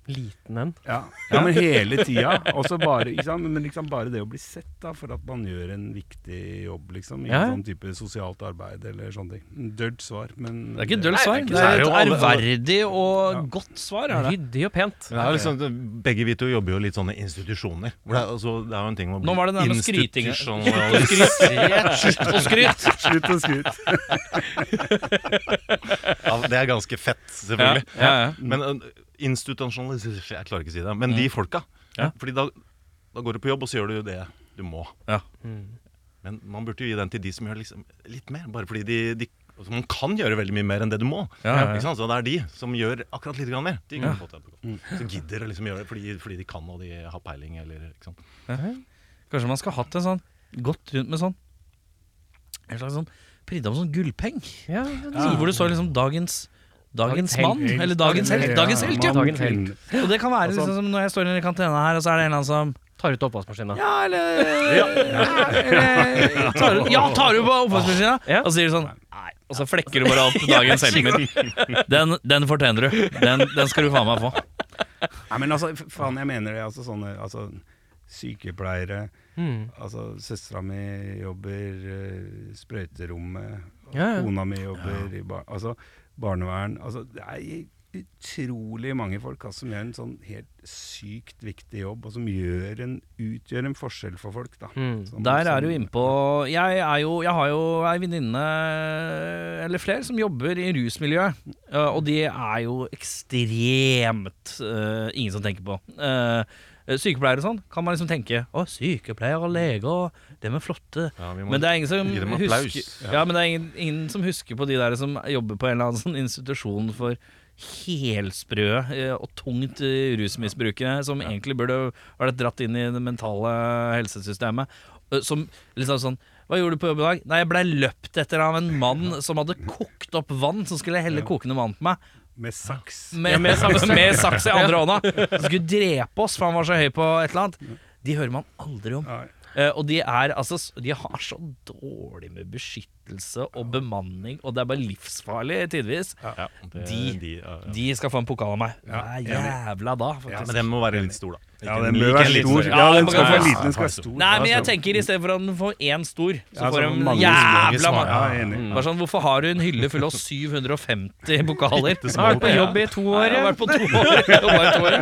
Liten en. Ja, ja men hele tida. Og bare. Men liksom bare det å bli sett da, for at man gjør en viktig jobb, liksom. I Ja. en sånn type sosialt arbeid eller sånne ting. Dølt svar, men det er ikke dølt svar. Det er det er et ærverdig og Ja. godt svar. Er det. Ryddig og pent. Det er liksom, begge vi to jobber jo litt sånne institusjoner. Hvor det, er, altså, det er jo en ting å bli Nå var det den der med skryting. Slutt å skryte! Slutt å skryte. Ja, det er ganske fett, selvfølgelig. ja, ja. Men institusjonalisert Jeg klarer ikke å si det. Men de folka. Ja. Fordi da, da går du på jobb, og så gjør du det du må. Mm. Men man burde jo gi den til de som gjør liksom litt mer. Bare fordi de, de altså Man kan gjøre veldig mye mer enn det du må. Ja, ja, ja. Ikke sant? Så det er de som gjør akkurat litt mer. De kan Ja. få til det. Som gidder å liksom gjøre det fordi, fordi de kan og de har peiling. Eller, ikke sant? Kanskje man skal ha hatt en sånn gått rundt med sånn En slags sånn printa med sånn gullpeng. Ja, ja. Hvor det står liksom dagens Dagens mann, eller dagens helt. Dagens helt, ja. Dagens helt. Og det kan være liksom som når jeg står i kantena her, og så er det en eller annen som Tar ut oppvaskmaskina. Ja, eller eller- tar ut- Ja, tar du på oppvaskmaskina? Ja. Og så sier du sånn Nei. Og så flekker du bare alt på dagens heltmiddel. Den, den fortjener du. Den, den skal du faen meg få. Nei, men altså, f- faen, jeg mener det. Altså sånne altså, sykepleiere Mm. Altså, søstera mi jobber uh, sprøyterommet. og Ja, ja. Kona mi jobber i bar altså, barnevern. Altså, det er utrolig mange folk altså, som gjør en sånn helt sykt viktig jobb, og som gjør en, utgjør en forskjell for folk. Da. Mm. Som- Der er du innpå Jeg er jo Jeg har jo ei venninne, eller flere, som jobber i rusmiljøet. eh, Og de er jo ekstremt uh, ingen som tenker på. Uh, sykepleiere og sånn kan man liksom tenke Å, sykepleiere og leger, dem er flotte. Ja, Men det er ingen som husker Ja, men det er ingen, ingen som husker på de der som jobber på en eller annen sånn institusjon for helsprø eh, og tungt eh, rusmisbrukere, som egentlig burde vært dratt inn i det mentale helsesystemet. Eh, Som liksom sånn Hva gjorde du på jobb i dag? Nei, jeg blei løpt etter av en mann som hadde kokt opp vann, som skulle helle kokende vann på meg. Med saks. Med, med med saks i andre hånda. Som skulle drepe oss, for han var så høy på et eller annet. De hører man aldri om. Eh, og de er altså De har så dårlig med beskyttelse og bemanning, og det er bare livsfarlig tidvis. Ja, det, De- de, ja, ja. De skal få en pokal av meg. Hver jævla da, Ja, men den må være litt stor, da. Ja, den bør være stor. Ja, den skal være liten, den skal være stor. Nei, men jeg tenker i stedet for at den får én stor, så får den jævla små. mange. Sånn, Hvorfor har du en hylle full av 750 pokaler? Jeg har vært på jobb i to år. Jeg har vært på to år. Jeg har vært to år.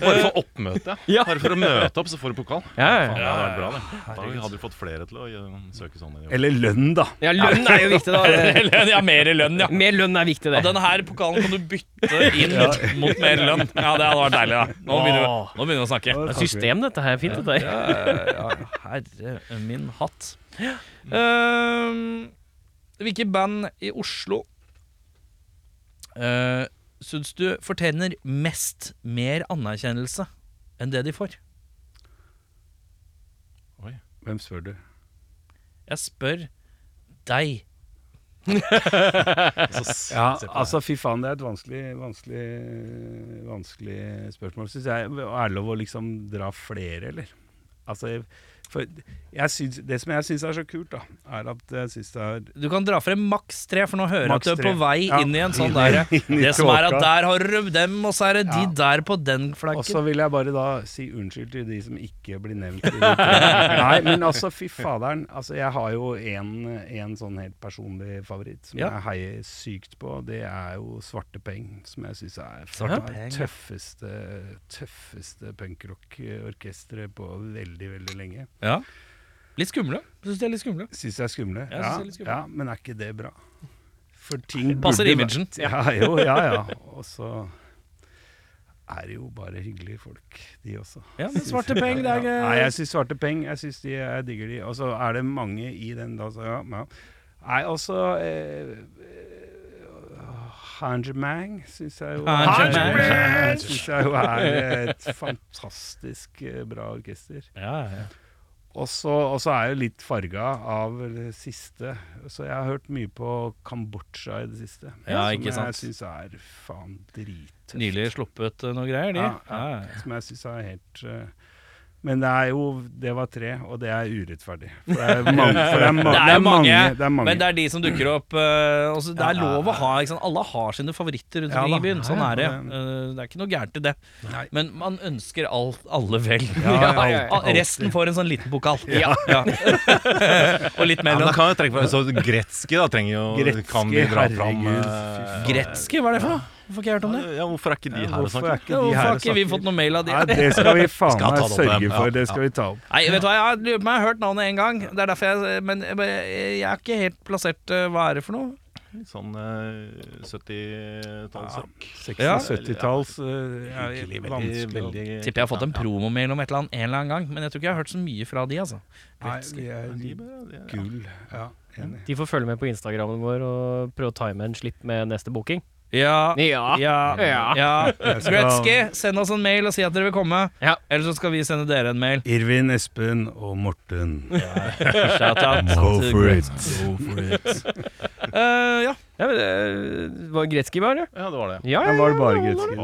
Bare for oppmøte. Ja. Bare for å møte opp, så får du pokal. Ja, ja, Faen, ja. det hadde vært bra, det. Da hadde du fått flere til å gjøre- søke sånne jobber. Eller lønn, da. Ja, lønn er jo viktig, da. Eller, ja, mer lønn, ja. Mer lønn er viktig, Ja, det. denne her pokalen kan du bytte inn mot mer lønn. Ja, det hadde vært deilig, da. Nå begynner vi, nå begynner vi å snakke. Det er System, dette her. Fint, dette her. Ja, herre min hatt. Ehm, hvilke band i Oslo uh, syns du fortjener mest mer anerkjennelse enn det de får? Oi. Hvem spør du? Jeg spør deg. Ja, altså fy faen, det er et vanskelig, vanskelig, vanskelig spørsmål, syns jeg. Er det lov å liksom dra flere, eller? Altså, for syns, det som jeg syns er så kult, da, er at jeg syns det er Du kan dra frem maks tre, for nå hører jeg at du er på vei Ja, inn i en sånn der Det som er at der har du dem, og så er det de der på den Og så vil jeg bare da si unnskyld til de som ikke blir nevnt. Nei, men altså, fy faderen. Altså, jeg har jo en, en sånn helt personlig favoritt som Ja. jeg heier sykt på. Det er jo Svarte Peng, som jeg syns er det tøffeste, tøffeste punkrockorkesteret på veldig, veldig lenge. Ja. Litt skumle. Syns de er litt skumle. Syns jeg er skumle. Synes Ja, er skumle. ja, men er ikke det bra? For ting Passer imagen. Ja, jo, ja, ja. Og så er det jo bare hyggelige folk, de også. Ja, men Svarte Peng, det er gøy. Nei, jeg syns Svarte Peng, jeg synes de, jeg digger de. Og så er det mange i den, da, så ja. ja. Nei, også eh, Hanjamang syns jeg jo Hanjamang. Syns jeg jo er et fantastisk eh, bra orkester. Ja, ja. Og så er jeg litt farga av det siste. Så jeg har hørt mye på Kambodsja i det siste. Ja, ikke sant. Som jeg syns er faen drittøft. Nylig sluppet uh, noe greier, de. Ja, ja. Ja. Som jeg syns er helt eh, Men det er jo Det var tre, og det er urettferdig. For det er mange. Det er, ma Det mange, det er mange. Men det er de som dukker opp. uh, også, det er Ja. lov å ha ikke sant? Alle har sine favoritter rundt Ja i byen. Sånn er det. Uh, det er ikke noe gærent i det. Nei. Men man ønsker alt, alle vel. Ja, ja, ja, Al- Resten får en sånn liten pokal. Ja. Ja. og litt Ja, da mellom. kan jeg trekke fra Så Gretzky da trenger jo Gretzky, Kan vi dra fram herregud, eh, fy. Gretzky, hva er det for noe? Hvorfor har ikke jeg hørt om det? Ja, hvorfor er ikke de her og Hvorfor er snakker? ikke Ja, de Hvorfor her har og ikke vi snakker? fått noe mail av de? Nei, det skal vi faen Skal ta meg det opp sørge dem, for. ja, Det skal vi ta opp. Nei, vet du hva, jeg lurer på om jeg har hørt navnet en gang. Det er derfor jeg Men jeg, jeg er ikke helt plassert. uh, Hva er det for noe? Sånn eh, 70-tallsrock. 60-70-talls uh, Hyggelig, veldig, vanskelig å- veldig Tipper jeg har fått en promomail om et eller annet en eller annen gang, men jeg tror ikke jeg har hørt så mye fra de, altså. Nei, vi er De er- gull. Ja, enig. De får følge med på Instagrammen vår og prøve å time en slipp med neste booking. Ja, Ja. ja, Ja. ja. Skal- Gretzky, send oss en mail og si at dere vil komme. Ja. Eller så skal vi sende dere en mail. Irvin, Espen og Morten. Shout out. Go for it. Go for it. uh, ja. Ja, men det var Gretzky, bare? Ja, det var det. Ja, Ja, var det bare ja, Gretzky?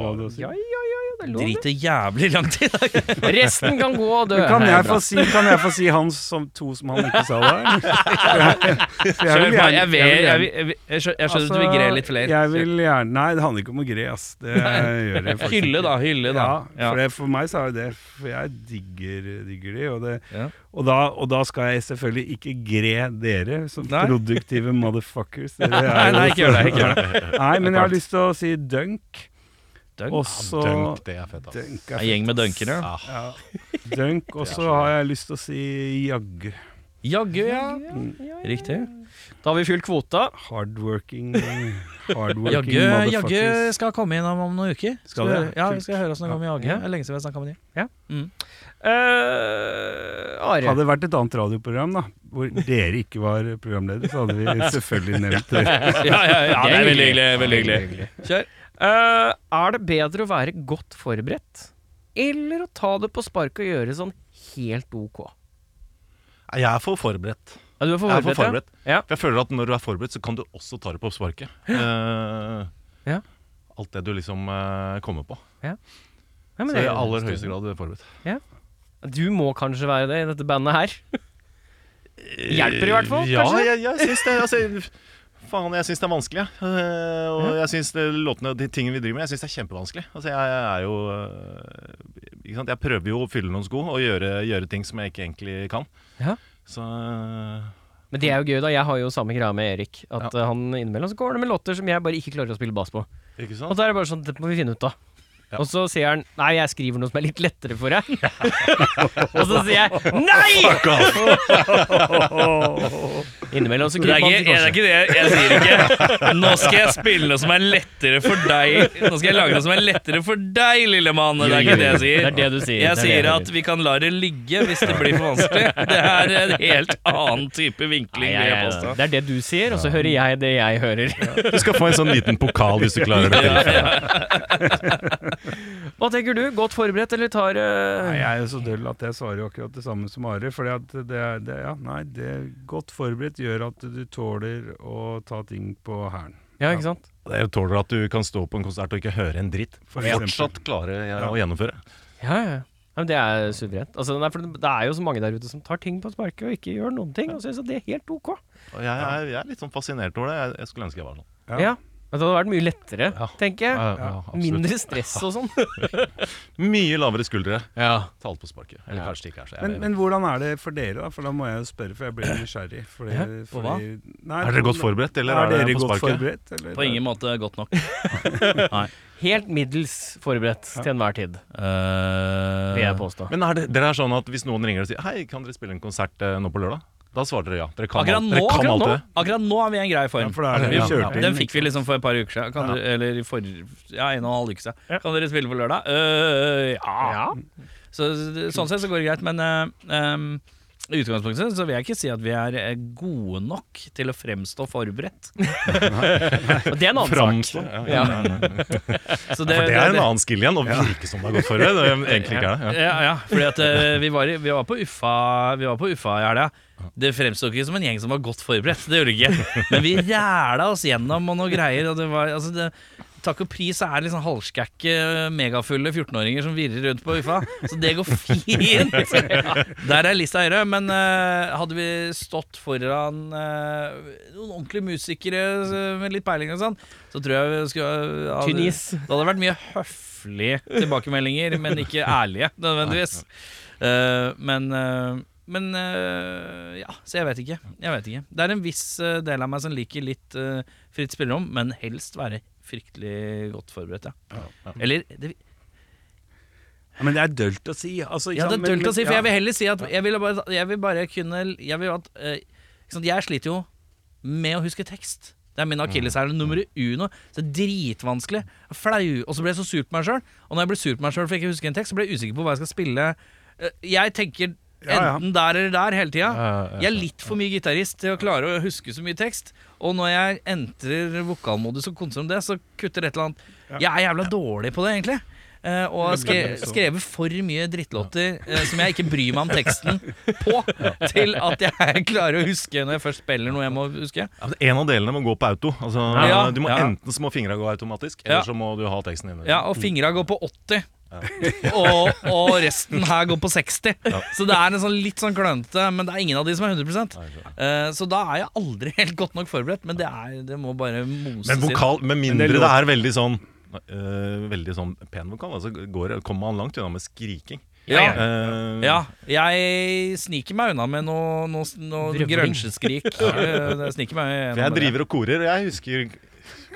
ja? Ja, ja, ja, ja, det er. Driter jævlig langt i dag. Resten kan gå og dø. Men kan jeg, få si, kan jeg få si hans som to som han ikke sa der? Kjør på. Jeg, vil jeg, vil- skjønner at du vil gre litt flere. Jeg vil gjerne Nei, det handler ikke om å gre, ass. Det gjør jeg faktisk Hylle, da. Hylle, da. Ja, for, det, for meg så er det det. For jeg digger, digger de. Og, det, Ja. og, da, og da skal jeg selvfølgelig ikke gre dere som Nei. produktive motherfuckers. Dere er jo nei, ikke gjør det. Ikke gjør det. Nei, men jeg har lyst til å si dunk. Dunk. også, ja, Dunk, det er fett, ass. Dunk En gjeng med dunkere. Ah, Ja. Dunk, og så har jeg lyst til å si jaggu. Jaggu, ja. Mm. Riktig. Da har vi fylt kvota. Hardworking Hardworking Jaggu, Jaggu skal komme inn om, om noen uker. Skal det? Ja, vi skal høre åssen det går med Jaggu. Ja. Lenge siden vi har snakka med de. Uh, Are. Hadde det vært et annet radioprogram da hvor dere ikke var programleder, så hadde vi selvfølgelig nevnt det. Ja, ja, ja, det er veldig hyggelig. Veldig hyggelig. Kjør. Uh, er det bedre å være godt forberedt, eller å ta det på sparket og gjøre sånn helt ok? Jeg er for forberedt. Ja, du er for Jeg er for forberedt, forberedt. Ja. For jeg føler at når du er forberedt, så kan du også ta det på sparket. Uh, Ja. Alt det du liksom uh, kommer på. Ja, Ja, Så i er- aller høyeste grad forberedt. Du må kanskje være det i dette bandet her. Hjelper i hvert fall, Ja, kanskje? jeg, jeg syns det. Altså, faen, jeg syns det er vanskelig. Eh, og jeg syns låtene og de tingene vi driver med, jeg syns det er kjempevanskelig. Altså, jeg, jeg er jo eh, ikke sant? Jeg prøver jo å fylle noen sko og gjøre, gjøre ting som jeg ikke egentlig kan. Ja. Så eh, Men det er jo gøy, da. Jeg har jo samme greia med Erik. At ja. han innimellom så går det med låter som jeg bare ikke klarer å spille bass på. Ikke Og da er det bare sånn, Det må vi finne ut av. Ja. Og så sier han Nei, jeg skriver noe som er litt lettere for deg. og så sier jeg Nei! Innimellom så kryper man kryper korset. det er ikke det jeg, jeg sier ikke. Nå skal jeg spille noe som er lettere for deg. Nå skal jeg lage noe som er lettere for deg, lille mann. Det er ikke det jeg sier. Det er det du sier. Jeg Det er det sier jeg at vi kan la det ligge hvis det blir for vanskelig. Det er en helt annen type vinkling. Nei, jeg jeg- det er det du sier, og så hører jeg det jeg hører. Du skal få en sånn liten pokal hvis du klarer det. Ja, ja. Hva tenker du? Godt forberedt, eller tar uh... Nei, jeg er jo så døll at jeg svarer jo akkurat det samme som Are. Fordi at det er, det, ja, nei, det er godt forberedt gjør at du tåler å ta ting på hælen. Ja, ikke sant? Det er tåler at du kan stå på en konsert og ikke høre en dritt. For. Fortsatt klare å gjennomføre. Ja, ja. Ja, men det er suverent. Altså, det er jo så mange der ute som tar ting på sparket og ikke gjør noen ting. Og synes at det er helt ok. Og jeg, er, jeg er litt sånn fascinert over det. Jeg, jeg skulle ønske jeg var sånn. Ja. Ja. Men det hadde vært mye lettere, Ja. tenker jeg. Ja, ja. Mindre stress og sånn. Mye lavere skuldre. ja. Ta alt på sparket. Eller Ja. kanskje det ikke er så. Men, men hvordan er det for dere, da? For da må jeg jo spørre, for jeg blir nysgjerrig. Fordi, Ja, på hva? fordi, nei, Er dere godt forberedt, eller er, er det dere på sparket? forberedt? Eller? På ingen måte godt nok. Helt middels forberedt til enhver tid, vil jeg Uh, påstå. Men er det, dere er sånn at hvis noen ringer og sier Hei, kan dere spille en konsert uh, nå på lørdag? Da svarte dere ja. Dere kan, akkurat alt, nå, dere kan akkurat alt nå, det. akkurat nå er vi i en grei Ja, form. for da er det vi Ja, kjørte inn. Den fikk vi liksom for et par uker siden. Kan du, eller i for, ja, en og en halv uke siden. Kan dere spille på lørdag? Øh, ja. Ja. Så, sånn sett så går det greit, men øh, um, i utgangspunktet så vil jeg ikke si at vi er øh, gode nok til å fremstå forberedt. Og det er en annen Fremstå, sak. Ja, Ja. ja, ja. For det er en annen skill igjen, å virke som det er godt forberedt. Er Egentlig ikke er det. Ja. Ja, ja, fordi at uh, vi, var, i- vi var på Uffa Vi var på Uffa i helga. Det fremsto ikke som en gjeng som var godt forberedt. Det gjorde det ikke. Men vi ræla oss gjennom og noe greier. Og det var, altså det, Takk og pris er liksom halvskække, megafulle 14-åringer som virrer rundt på Ufa. Så det går fint. Der er lista høyere. Men uh, hadde vi stått foran uh, noen ordentlige musikere øh, med litt peiling og sånn, så tror jeg vi skulle hadde- Tynn. Det hadde vært mye høflige tilbakemeldinger, men ikke ærlige nødvendigvis. Eh, men eh, men eh, ja, så jeg vet ikke. Jeg vet ikke. Det er en viss eh, del av meg som liker litt eh, fritt spillerom, men helst være fryktelig godt forberedt, ja. Eller det, Ja, men det er dølt å si. Altså, Ja, det er er Men- dølt å si, for ja. jeg vil heller si at jeg vil bare, jeg vil bare kunne Jeg vil at ikke sant, Jeg sliter jo med å huske tekst. Det er min akilleshæl nummer uno. Så det er dritvanskelig. Flau. Og så ble jeg så sur på meg sjøl. Og når jeg ble sur på meg sjøl for ikke å huske en tekst, så ble jeg usikker på hva jeg skal spille. Jeg tenker Ja, ja. Enten der eller der hele tida. Ja, ja, ja. Jeg er litt for mye gitarist til å klare å huske så mye tekst. Og når jeg entrer vokalmodus og konser om det, så kutter et eller annet. Jeg er jævla dårlig på det, egentlig. Uh, og har skre skrevet for mye drittlåter uh, som jeg ikke bryr meg om teksten på, til at jeg klarer å huske når jeg først spiller noe jeg må huske. Ja, En av delene må gå på auto. Altså, Ja, du må ja. Enten så må fingra gå automatisk, eller Ja. så må du ha teksten inne. Ja, og fingra går på 80. Og, og resten her går på 60. Så det er en sånn litt sånn klønete, men det er ingen av de som er 100 Nei, så- Eh, Så da er jeg aldri helt godt nok forberedt, men det, er, det må bare moses Men vokal, med mindre Men det det, er veldig sånn uh, Veldig sånn pen vokal, altså går, kommer man langt unna med skriking. Ja. Uh, Ja, jeg sniker meg unna med noe, noe, noe grønsjeskrik. Jeg meg For jeg driver og korer, og jeg husker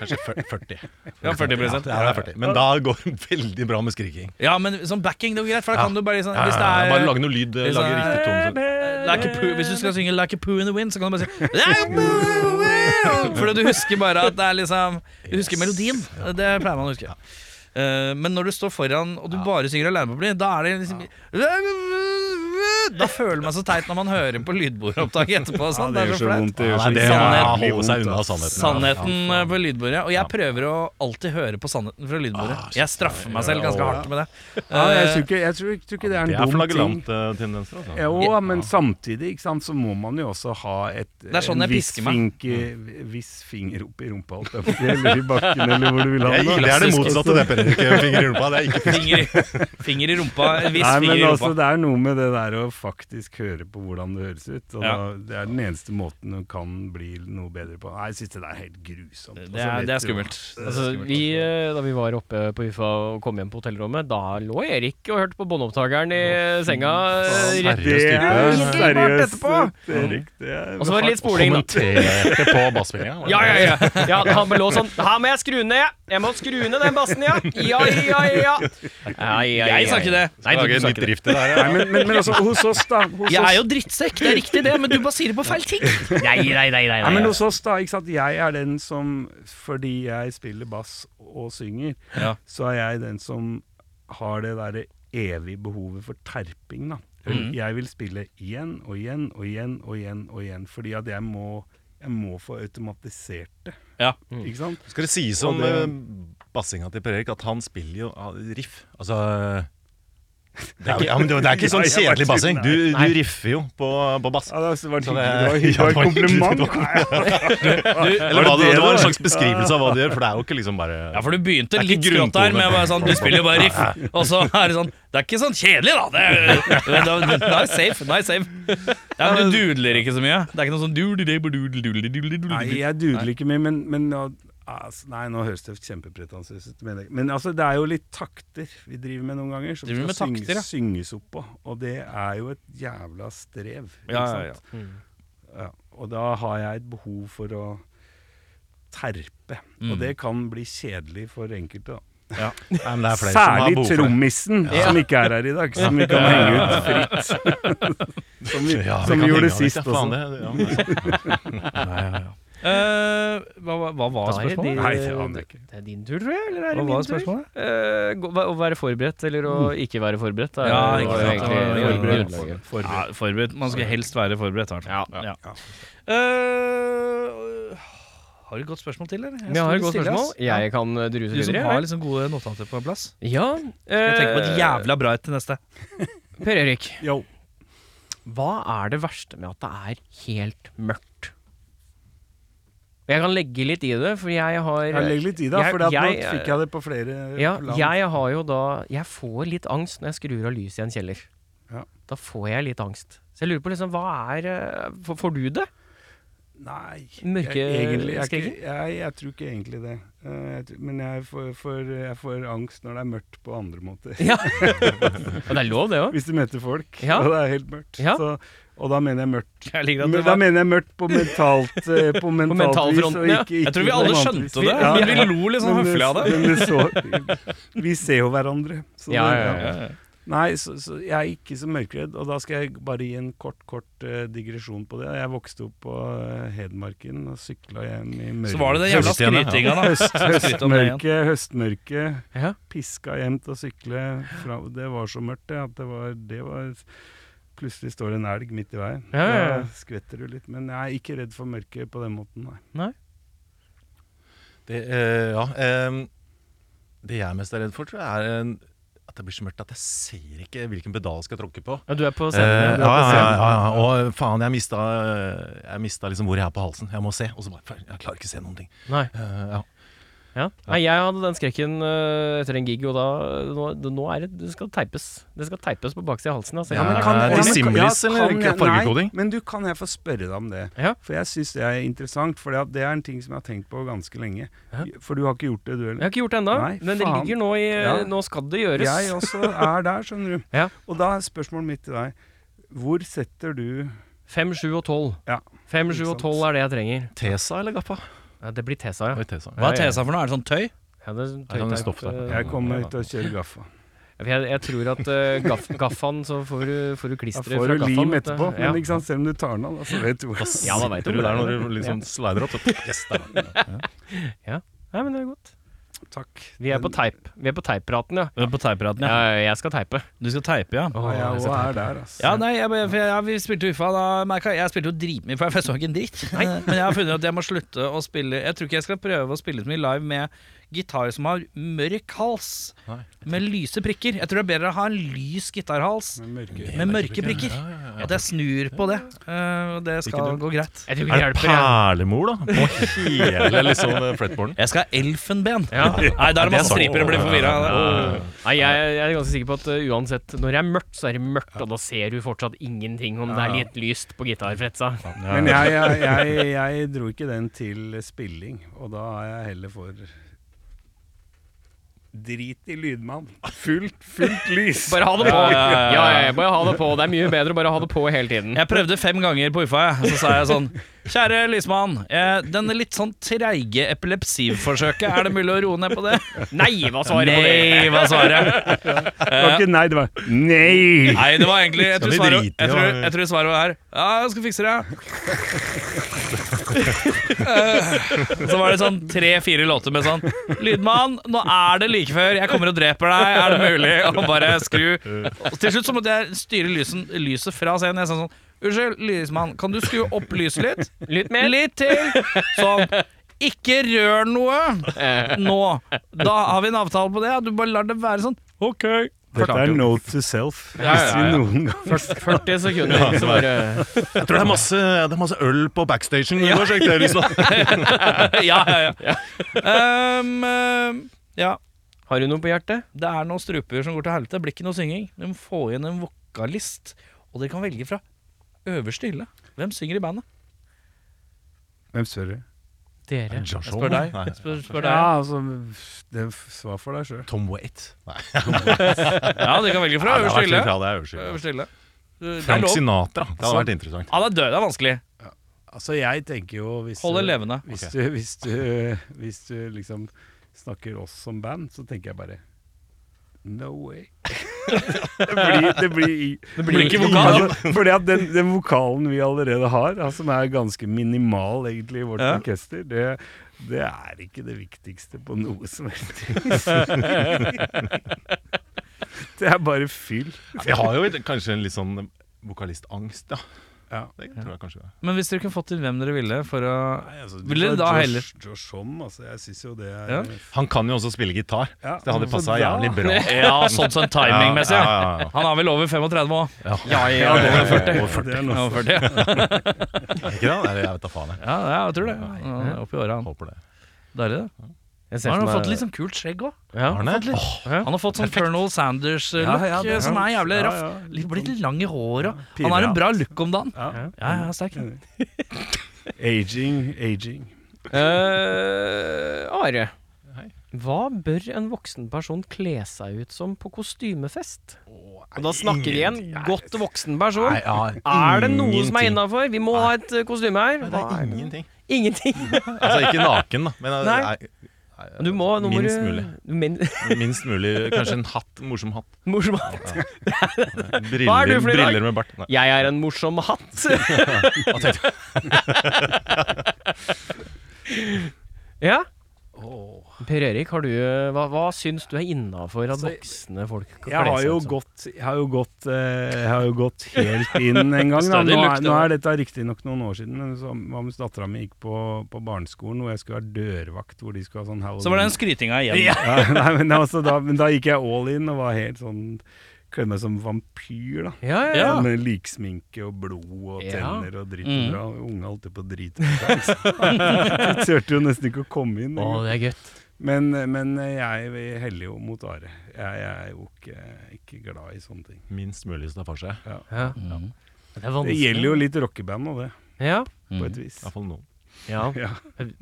kanskje fyr- 40. Ja, 40%. Ja, det er 40. Men da går det veldig bra med skriking. Ja, men sånn backing det går greit, for da Ja. kan du bare sånn Hvis det er bare lage noe lyd, hvis lage er- riktig tone. så- like a poo, Hvis du skal synge 'Like a poo in the wind', så kan du bare si like a poo in the wind. For du husker bare at det er liksom Du husker melodien. Det pleier man å huske. Eh, men når du står foran og du bare synger alene på bli, da er det liksom Da føler man så teit når man hører på lydbordopptaket etterpå. Ja, Sånn. det det gjør er så vondt. Det gjør så det Sannhet. er å jævlig holde seg unna sannheten. Sannheten Ja, på lydbordet. Og jeg prøver å alltid høre på sannheten fra lydbordet. Ah, Jeg straffer meg selv ganske hardt med det. Ja, jeg Eh, tror ikke, jeg tror, tror ikke det er en Det er dum ting. flagelante tendenser, altså. Jo, men samtidig ikke sant, så må man jo også ha et Det er sånn en jeg viss, pisker meg. finke, viss finger opp i rumpa, holdt jeg på å si, eller i bakken, eller hvor du vil ha Det er, den. det er det motsatte, det, Per Erik. Finger i rumpa. Det er ikke Finger, i- finger i rumpa. hvis Nei, men i altså, rumpa. det er noe med det der å faktisk høre på hvordan det høres ut. Og Ja. da, det er den eneste måten du kan bli noe bedre på. Nei, jeg syns det er helt grusomt. Det er, vet det er skummelt. Det er Altså, skummelt. vi, eh, da vi var oppe på UFA og kom hjem på hotellrommet, da lå Erik og hørte på båndopptakeren i senga. eh, rett- Seriøst Det er seriøst, etterpå. Erik. Det er Og så var det litt spoling, da. Kommenterte på basspillinga. Ja, ja, ja. ja han lå sånn Her må jeg skru ned. Jeg må skru ned den bassen, ja. Ja, ja, ja. Jeg sa ikke det. Nei, du, du sa ikke det. Nei, men, men, men altså, hos oss, da. Hos Jeg er jo drittsekk, det er riktig det, men du baserer på feil ting. Nei, nei, nei. nei, Nei, men hos oss da, ikke sant? Jeg er den som, fordi jeg spiller bass og synger, Ja. så er jeg den som har det derre evige behovet for terping, da. Mhm. Jeg vil spille igjen og igjen og igjen og igjen og igjen, fordi at jeg må, jeg må få automatisert det. Ja. Ikke sant? Skal det sies om det- eh, bassinga til Per Erik at han spiller jo ah, riff. Altså det er, ja, men det det er ikke sånn kjedelig bassing. Du, du riffer jo på, på bass. Ja, det var en det- Det var var kompliment. Eller var det, var en slags beskrivelse av hva du gjør, for det er jo ikke liksom bare Ja, for du begynte litt skrått der med å bare sånn Du spiller jo bare riff, og så er det sånn Det er ikke sånn kjedelig, da! Det er, Nei, safe. Nei, safe. Ja, men du dudler ikke så mye. Det er ikke noe sånn. Nei, jeg dudler ikke mye, men, men altså, Nei, nå høres det kjempepretensiøst ut. Men, men altså, det er jo litt takter vi driver med noen ganger, som skal synges, takter, ja. synges opp på. Og det er jo et jævla strev. Ja, ja, ja. Ja, og da har jeg et behov for å terpe. Mm. Og det kan bli kjedelig for enkelte. da. Nei, som har Særlig behov for som ikke er her i dag. Som vi kan henge ut fritt. som vi, Ja, som vi gjorde sist ja, også. faen, det- ja, er sant. Eh, hva, hva, hva var er spørsmålet? Nei, det aner jeg ikke. Det er din tur, tror jeg. Eller er det Hva min var tur? spørsmålet? Eh, å være forberedt eller å ikke være forberedt. er- Ja, ikke sant. egentlig Ja, forberedt. ja. Ja, forberedt. Man skal helst være forberedt. hvert. Ja. Ja. Uh, har du et godt spørsmål til, eller? Jeg, jeg har et godt spørsmål. Jeg kan druse videre. Du som videre. har liksom gode notater på plass. Ja. Jeg tenke på et jævla bra et til neste. Per Erik, Yo. hva er det verste med at det er helt mørkt? Og Jeg kan legge litt i det, for jeg har Jeg legger litt i det, for nå fikk jeg det på flere Ja, plan. jeg har jo da Jeg får litt angst når jeg skrur av lyset i en kjeller. Ja. Da får jeg litt angst. Så jeg lurer på liksom, hva er eh, Får, du det? Nei, Mørke jeg, egentlig, jeg, jeg tror ikke egentlig det. Eh, men jeg får, for, jeg får angst når det er mørkt på andre måter. Ja. Og det er lov, det òg. Hvis du møter folk, Ja. og det er helt mørkt. Ja. Så, og da mener jeg mørkt. Jeg Men, da mener jeg mørkt på mentalt, eh, på mentalt vis. ja. ikke, ikke Jeg tror vi alle skjønte det, Ja, men vi lo litt sånn Men høflig av det. Men så, vi ser jo hverandre. Så Ja, det- ja, ja. Nei, så, så jeg er ikke så mørkredd, og da skal jeg bare gi en kort kort uh, digresjon på det. Jeg vokste opp på uh, Hedmarken og sykla hjem i mørket. Så var det den jævla skrytinga, da. Høst, høstmørke, høstmørke. Ja. Piska hjem til å sykle. Fra, det var så mørkt det, at det var, det var Plutselig står det en elg midt i veien. Ja, ja, ja. Da skvetter du litt. Men jeg er ikke redd for mørket på den måten, nei. Det, eh, ja, eh, det jeg er mest er redd for, tror jeg, er en, at det blir så mørkt at jeg ser ikke hvilken pedal skal jeg tråkke på. Ja, du er på Eh, scenen. ja, ja. Er ja, ja, scenen. ja, ja. Og faen, jeg mista, jeg mista liksom hvor jeg er på halsen. Jeg må se. Og så bare Jeg klarer ikke å se noen ting. Nei. Eh, ja. Ja. Nei, jeg hadde den skrekken eh, etter en gig, og da nå, det- nå er det Det skal teipes. Det skal teipes på baksida av halsen. Altså. Ja, men kan- ja, men- Dissimilis eller kan jeg- fargekoding? Nei, men du, kan jeg få spørre deg om det? Ja. For jeg syns det er interessant, for det er en ting som jeg har tenkt på ganske lenge. Ja. For du har ikke gjort det, du Jeg har ikke gjort det ennå, men det ligger nå i Ja. Nå skal det gjøres. Jeg også er der, skjønner du. Ja. Og da er spørsmålet mitt til deg Hvor setter du 5, 7 og 12. Ja, 5, 7 og 12 er det jeg trenger. Tesa eller Gaffa? Ja, det blir Tesa, ja. Tesa. Hva er Tesa for noe? Er det sånn tøy? ja det er sånn tøy, er stoff, da. eh, Jeg kommer ut og til å kjøre gaffa. Jeg, jeg tror at uh, gaff, gaffaen, så får du, får du Da klisteret får du lim gaffaen. etterpå, Ja. men ikke sant, selv om du tar den av, så vet du hvor Ja, da vet du det er når du liksom slider opp? Så, yes, der. Nei, men det er godt. Takk. Vi er på teip. Vi er på teippraten, ja. På teipraten, ja. ja. Jeg skal teipe. Du skal teipe, ja. Ja, jeg òg er der, altså. Ja, nei, jeg, jeg, jeg, vi spilte UFA, da merka jeg Jeg spilte jo dritmye, for jeg så ikke en dritt. Men jeg har funnet at jeg må slutte å spille Jeg tror ikke jeg skal prøve å spille så mye live med gitar som har mørk hals, Nei. med lyse prikker. Jeg tror det er bedre å ha en lys gitarhals Med mørke. med mørke prikker. Ja, ja, ja. At jeg snur på det. Uh, det skal gå greit. Jeg tror ikke Er det hjelper. perlemor, da? På hele liksom eh, fretboarden? Jeg skal ha elfenben. Ja. Nei, da er det masse striper. og blir forvirra. Nei, jeg, jeg er ganske sikker på at uh, uansett, når det er mørkt, så er det mørkt, og da ser du fortsatt ingenting om det er litt lyst på gitarfretsa. Men jeg, jeg, jeg, jeg dro ikke den til spilling, og da er jeg heller for Drit i lydmann. Fullt, fullt lys. Bare ha det på! Ja, ja, bare ha det på. Det er mye bedre å bare ha det på hele tiden. Jeg prøvde fem ganger på UFA, jeg. Så sa jeg sånn Kjære lysmann, eh, denne litt sånn treige epilepsiforsøket, er det mulig å roe ned på det? Nei, hva svarer på det? Nei, hva svaret? Det var ikke nei, det var nei! Nei, det var egentlig Jeg tror svaret, jeg tror, jeg tror svaret var her. Ja, jeg skal fikse det. Så var det sånn tre-fire låter med sånn Lydmann, nå er det like før. Jeg kommer og dreper deg. Er det mulig Og bare skru Og Til slutt så måtte jeg styre lysen, lyset fra scenen. Jeg sa sånn Unnskyld, lysmann, kan du skru opp lyset litt? Litt mer? Litt til! Sånn. Ikke rør noe nå! Da har vi en avtale på det. Du bare lar det være sånn. Ok. Dette er no note to self. Ja, ja, ja. noen gang 40 sekunder, så bare Jeg tror det er masse, det er masse øl på backstagen. Ja. Til. ja, ja, ja. Um, ja. Har du noe på hjertet? Det er noen struper som går til helvete. Det blir ikke noe synging. De må få inn en vokalist, og dere kan velge fra øverste hylle. Hvem synger i bandet? Hvem spør du? Dere. Jeg spør deg. Nei. Spør, spør deg. Ja, altså det Svar for deg sjøl. Tom Waite. Ja, du kan velge fra det øverste hylle. Ja, det er øverste. Øverste hylle. Det er Frank lov. Sinatra. Det hadde vært interessant. Han er død, det er vanskelig. Altså, jeg tenker jo hvis Hold det du- levende. Hvis, du, hvis, du, hvis du liksom snakker oss som band, så tenker jeg bare No way. det blir, det blir, Det blir ikke vokal. Fordi at den, den vokalen vi allerede har, altså, som er ganske minimal egentlig i vårt Ja. orkester, det, det er ikke det viktigste på noe som helst vis. det er bare fyll. Vi har jo kanskje en litt sånn vokalistangst, ja. Ja. Det tror jeg kanskje det. har. Men hvis dere kunne fått inn hvem dere ville for å Nei, altså, Vil dere da Josh, heller- Josh, Homme, altså, jeg syns jo det er Ja. Han kan jo også spille gitar. Ja, Det hadde passa jævlig bra. Ja, sånn sånn timingmessig. Ja, Ja, ja, ja, Han er vel over 35 òg. ja. Ja, ja, Ja, er over 40. over 40. Det er Over 40. Ikke det? Eller jeg vet da faen. Ja, ja, jeg tror det. Han er Oppi åra, han. håper det. Deilig, det. Jeg ser Han har fått litt sånn kult skjegg òg. ja. Han oh, Ja. Han har fått sånn Colonel Sanders-look, Ja, ja, som er jævlig raff. ja. Litt, blitt litt lang i håret. Han har en bra look om dagen. Ja. Ja, ja, sterk. Aging, aging. Eh, Are, hva bør en voksen person kle seg ut som på kostymefest? Og da snakker vi en godt voksen person. Nei, ja, Er det noe som er innafor? Vi må ha et eh, kostyme her. Nei, Det er ingenting. Ingenting. Altså ikke naken, da. Men Nei. nei. Du må, nå må Minst mulig. Min, Minst mulig. Kanskje en hatt. Morsom hatt. morsom Briller, Hva er du for briller med bart. Nei. Jeg er en morsom hatt. ja. Per Erik, har du, eh, hva, hva syns du er innafor at Altså, voksne folk kan kle seg ut gått, jeg har gått, eh, jeg har jo gått helt inn en gang. Da. Nå, er, nå det. er dette riktignok noen år siden, men så var mens dattera mi gikk på, på barneskolen, hvor jeg skulle være dørvakt, hvor de skulle ha sånn halloween. Så var den skrytinga igjen. ja, nei, men, altså, da, men da gikk jeg all in og var helt sånn Kledde meg som vampyr, da. Ja, ja, Ja. Med liksminke og blod og tenner og dritt Mm. og bra. Unge holdt jo på å drite seg. Turte jo nesten ikke å komme inn. Å, det er gøtt. Men, men jeg heller jo mot Are. Jeg, jeg er jo ikke, ikke glad i sånne ting. Minst mulig staffasje. Ja. Mm. Det er Det gjelder jo litt rockeband og det, Ja. på Mm. et vis. Iallfall noen. ja. Ja.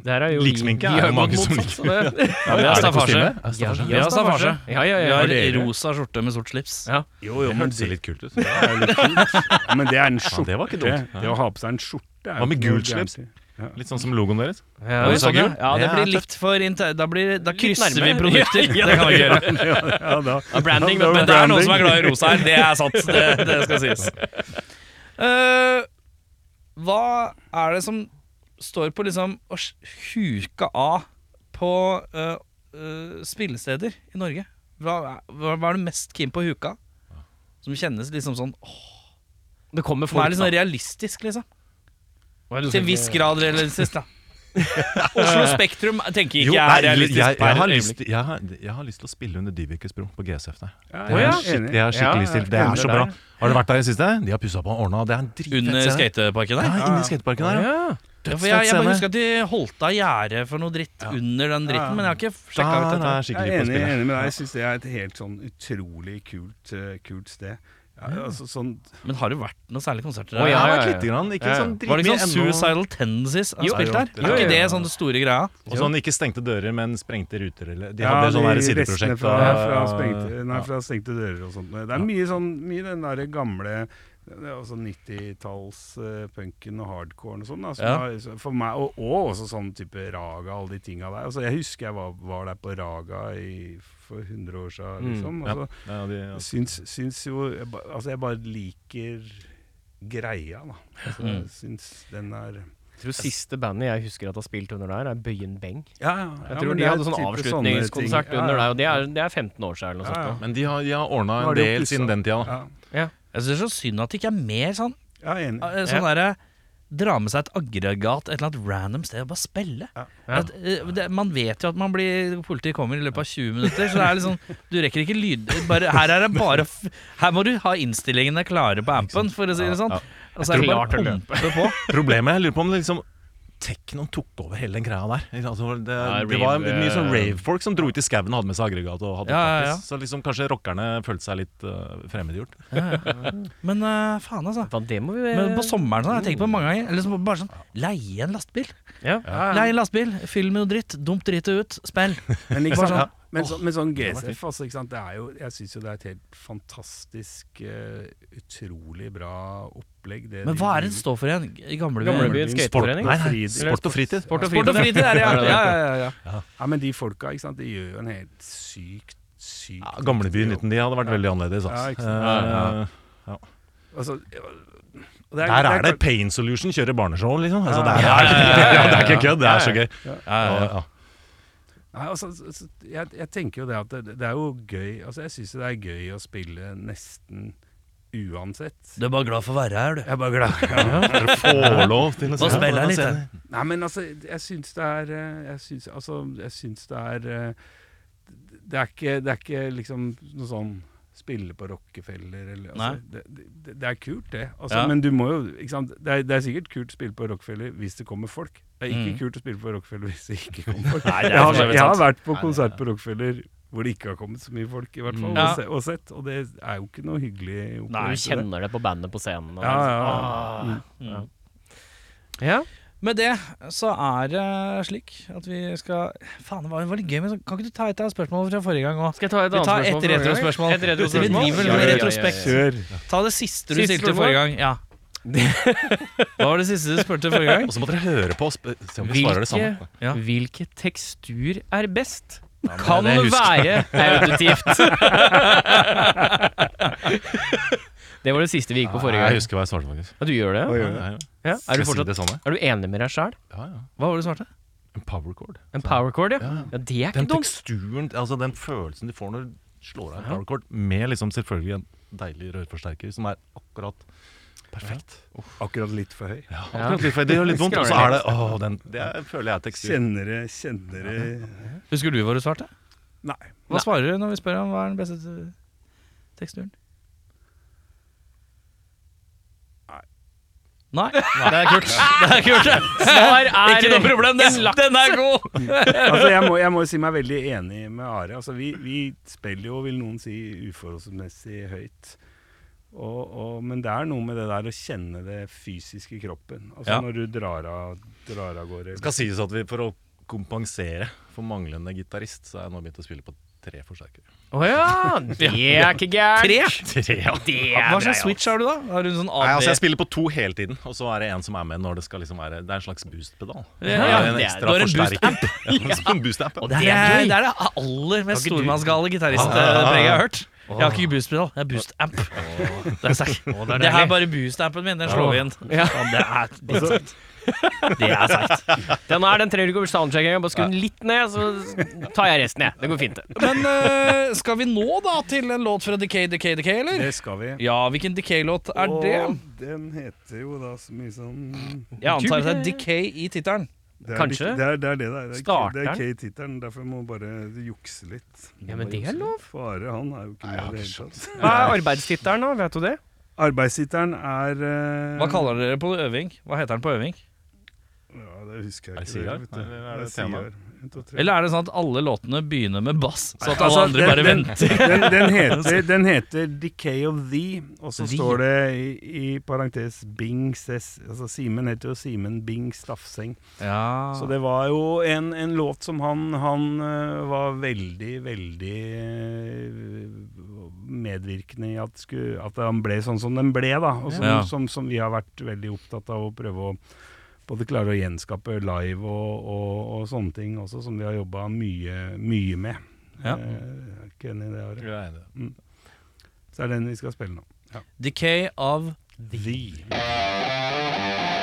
Der er jo Liksminke er jo mange som liker. det- Ja, vi har staffasje. Ja, vi har staffasje. Ja, ja, ja. rosa skjorte med sort slips. Ja. Jo, jo, Det hørtes ser litt kult ut. det er litt kult. Ja, men det er en Ja, skjorte. det var ikke dumt. Det å ha på seg en skjorte er Hva med gult slips? Litt sånn som logoen deres. Ja, det sånn, ja. ja, det Det blir litt for. Da, blir, da krysser vi produkter. Ja, ja. Det kan vi gjøre. Ja, ja, da. Ja, branding, men. Men det er noen som er glad i rosa her. Det er sant. Det, det skal sies. Uh, hva er det som står på liksom å huke av på uh, uh, spillesteder i Norge? Hva, hva, hva er du mest keen på å huke av? Som kjennes liksom sånn åh, Det kommer folk, Det er litt sånn realistisk, liksom. Til en viss grad realistisk, da. Oslo Spektrum tenker ikke Jo, jeg er realistisk. jeg, jeg, jeg, har lyst, jeg, har, jeg har lyst til å spille under Dyvikes bro på GSF der. Ja, ja. er Skikkelig, jeg har skikkelig Ja, lyst til Det er så bra. Har du vært der i det siste? De har pussa på og ordna. Det er Under skateparken der? Ja, inni skateparken der. Ja. Ja. Ja, for jeg, jeg bare husker at de holdt av gjerdet for noe dritt under den dritten, Ja. men jeg har ikke sjekka ut dette. Jeg er enig, enig med deg. Jeg syns det er et helt sånn utrolig kult, uh, kult sted. Ja, altså, sånn, Men har det vært noen særlige konserter Å, der? ja, Ja, ja, ja. Litt grann. Ikke sånn Var det ikke sånn. Suicidal Tendencies han Jo, spilt der? Var er ikke det sånn store greia? Og sånn ikke stengte dører, men sprengte ruter. Eller, de ja, hadde sånn her sideprosjekt. Fra, og- fra, sprengte, nei, fra stengte dører og sånt. Det er mye sånn Mye den derre gamle det er også 90-talls-punken og hardcoren og sånn. Altså, Ja. For meg, og, og også sånn type Raga, alle de tinga der. Altså, jeg husker jeg var, var der på Raga i, for 100 år siden, Mm, liksom. ja. Altså, Ja, de, ja. syns, syns jo jeg Altså, jeg bare liker greia, da. Altså, Mm. jeg syns den er Jeg tror siste bandet jeg husker at har spilt under der, er Bøyen Beng. Ja, ja. Jeg tror de hadde sånn avslutningskonsert under der, og det er, det er 15 år siden eller noe Ja, ja. sånt. Men de har, de har ordna en de del siden den tida. da. Ja, Jeg synes det er så synd at det ikke er mer sånn, er enig. eh, sånn Ja. derre dra med seg et aggregat et eller annet random sted og bare spille. Ja. At, uh, det, man vet jo at man blir politiet kommer i løpet av 20 minutter, så det er liksom Du rekker ikke lyd... Bare, her er det bare Her må du ha innstillingene klare på ampen, for å si det sånn. Ja, Og så er det bare å å pumpe på. Problemet, jeg lurer på om det liksom Teknoen tok over hele den greia der. Altså, det, Ja, det var mye sånn eh, rave-folk som dro ut i skauen og hadde med seg aggregat. Og hadde Ja, ja, ja. Så liksom kanskje rockerne følte seg litt uh, fremmedgjort. Men uh, faen, altså. Det må vi Men på sommeren sånn, jeg tenker på mange ganger. Eller bare sånn Leie en lastebil. ja. Leie en lastebil, fyll med noe dritt, dump drittet ut, spill. Men, ikke sant, sånn, men, så, men sånn GSF, altså, ikke sant? Det er jo, jeg syns jo det er et helt fantastisk, uh, utrolig bra opplegg. Det Men hva er det det står for igjen? Gamlebyen? Skateforening? Nei, nei, sport og fritid. Sport og Sport og fritid er det, ja. ja, ja, ja, ja. Ja, men de folka, ikke sant, de gjør jo en helt sykt, sykt Ja, Gamlebyen uten de hadde vært veldig annerledes. Ja, Altså. ikke sant. Eh, Altså, ja, og det Der er det Pain Solution kjører barneshow, liksom. Altså, det, er, Ja, ja, ja, ja, ja. det er ikke kødd, det er så gøy. ja, ja. Ja, ja. Nei, altså, altså, jeg, jeg tenker jo det at det, det er jo gøy Altså, jeg syns det er gøy å spille nesten uansett. Du er bare glad for å være her, du. Jeg er bare glad. Ja. Dere får lov til å Nå se spiller jeg på litt, scenen. Nei, men altså, jeg syns det er eh, Jeg syns altså Jeg syns det er eh, Det er ikke, det er ikke liksom noe sånn spille på Rockefeller eller altså, det, det, det er kult, det. Altså, Ja. Men du må jo ikke sant? Det, er, det er sikkert kult å spille på Rockefeller hvis det kommer folk. Det er ikke Mm. kult å spille på Rockefeller hvis det ikke kommer folk. Nei, jeg, har, jeg har vært på konsert på Rockefeller hvor det ikke har kommet så mye folk, i hvert fall, Mm. Ja. og, se, og sett. Og det er jo ikke noe hyggelig Nei, du kjenner det på bandet på scenen. og Ja, ja, ja. Ah. Mm. ah, ja. ja. Med det så er det slik at vi skal Faen, det var, det litt gøy, men kan ikke du ta et av spørsmålene fra forrige gang òg? Skal jeg ta et annet spørsmål? Vi tar et retrospørsmål. Et retrospørsmål? Vi driver med retrospekt. Ta det siste du stilte forrige gang. Ja. Hva var det siste du spurte forrige gang? Og så må dere høre på og se om vi svarer det samme. Ja. hvilke tekstur er best? Kan være auditivt. det var det siste vi gikk på forrige gang. Jeg husker hva jeg svarte, faktisk. Ja, du gjør det? Ja. Ja, ja. Er, du fortsatt, er du enig med deg sjæl? Ja, ja. Hva var det du svarte? En power chord. En power chord, ja. Ja. Det er ikke dumt. Den teksturen, altså den følelsen de får når du slår av en power chord, med liksom selvfølgelig en deilig rørforsterker som er akkurat perfekt. Akkurat litt for høy. Ja, akkurat litt, for høy. det gjør litt vondt, og så er det Åh, den, det er, føler jeg er tekstur. Kjennere, kjennere Husker du hva du svarte? Nei. Hva svarer du når vi spør om hva er den beste teksturen? Nei. Det er kult. Det er kult. Svar er Ikke noe problem, den, Den er god! altså, jeg, må, jeg må si meg veldig enig med Are. Altså, vi, vi spiller jo, vil noen si, uforholdsmessig høyt. Og, og, men det er noe med det der å kjenne det fysiske i kroppen. Altså Ja. Når du drar av, drar av gårde. Det skal sies at vi for å kompensere for manglende gitarist, så har jeg nå begynt å spille på tre forsterkere. Å ja! Det er ikke gærent. Tre? Tre, ja. Hva slags switch har du, da? Har du sånn Nei, altså jeg spiller på to hele tiden, og så er det en som er med når det skal liksom være Det er en slags boost-pedal. Ja, ja, en ekstra forsterker. Ja, en boost-amp. Og det, er, det er det aller mest stormannsgale gitaristpreget jeg har hørt. Jeg har ikke boostpedal, jeg har boost-amp. Det er sterkt. det er Det her er bare boost-ampen min. Den slår vi inn. Ja. Det er det er sterkt. Det er sagt. Den her den trenger du ikke over engang. Bare skru den litt ned, så tar jeg resten, jeg. Det går fint. det. Men eh, skal vi nå da til en låt fra Decay, Decay, Decay, eller? Det skal vi. Ja, hvilken Decay-låt er det? Og den heter jo da så mye sånn Jeg antar at det er Decay i tittelen. Det er Kanskje? Det er det er det. Det er, det er, det er? K-tittelen. Derfor må bare jukse litt. Ja, men det er lov. Fare, han er jo ikke med i det hele tatt. Hva er arbeidstittelen, da? Vet du det? Arbeidstittelen er uh... Hva kaller dere på øving? Hva heter den på øving? Ja, det husker Er jeg det ikke. Sigar? vet du. Eller er det Det er det, Sigar. Eller er det sånn at alle låtene begynner med bass, så at Altså, alle andre den- bare den, venter? Den, den, heter, den heter Decay of Thee, og så står det i, i parentes Bing Sess Altså Simen heter jo Simen Bing Stafseng. Ja. Så det var jo en, en låt som han, han øh, var veldig, veldig øh, medvirkende i at, skulle, at han ble sånn som den ble, da. Og som, Ja. som, som vi har vært veldig opptatt av å prøve å både klare å gjenskape live og, og, og sånne ting også, som vi har jobba mye, mye med. Ja. Eh, er ikke enig i det, Are? Ja, det. Så er det den vi skal spille nå. Ja. Decay of The. Decay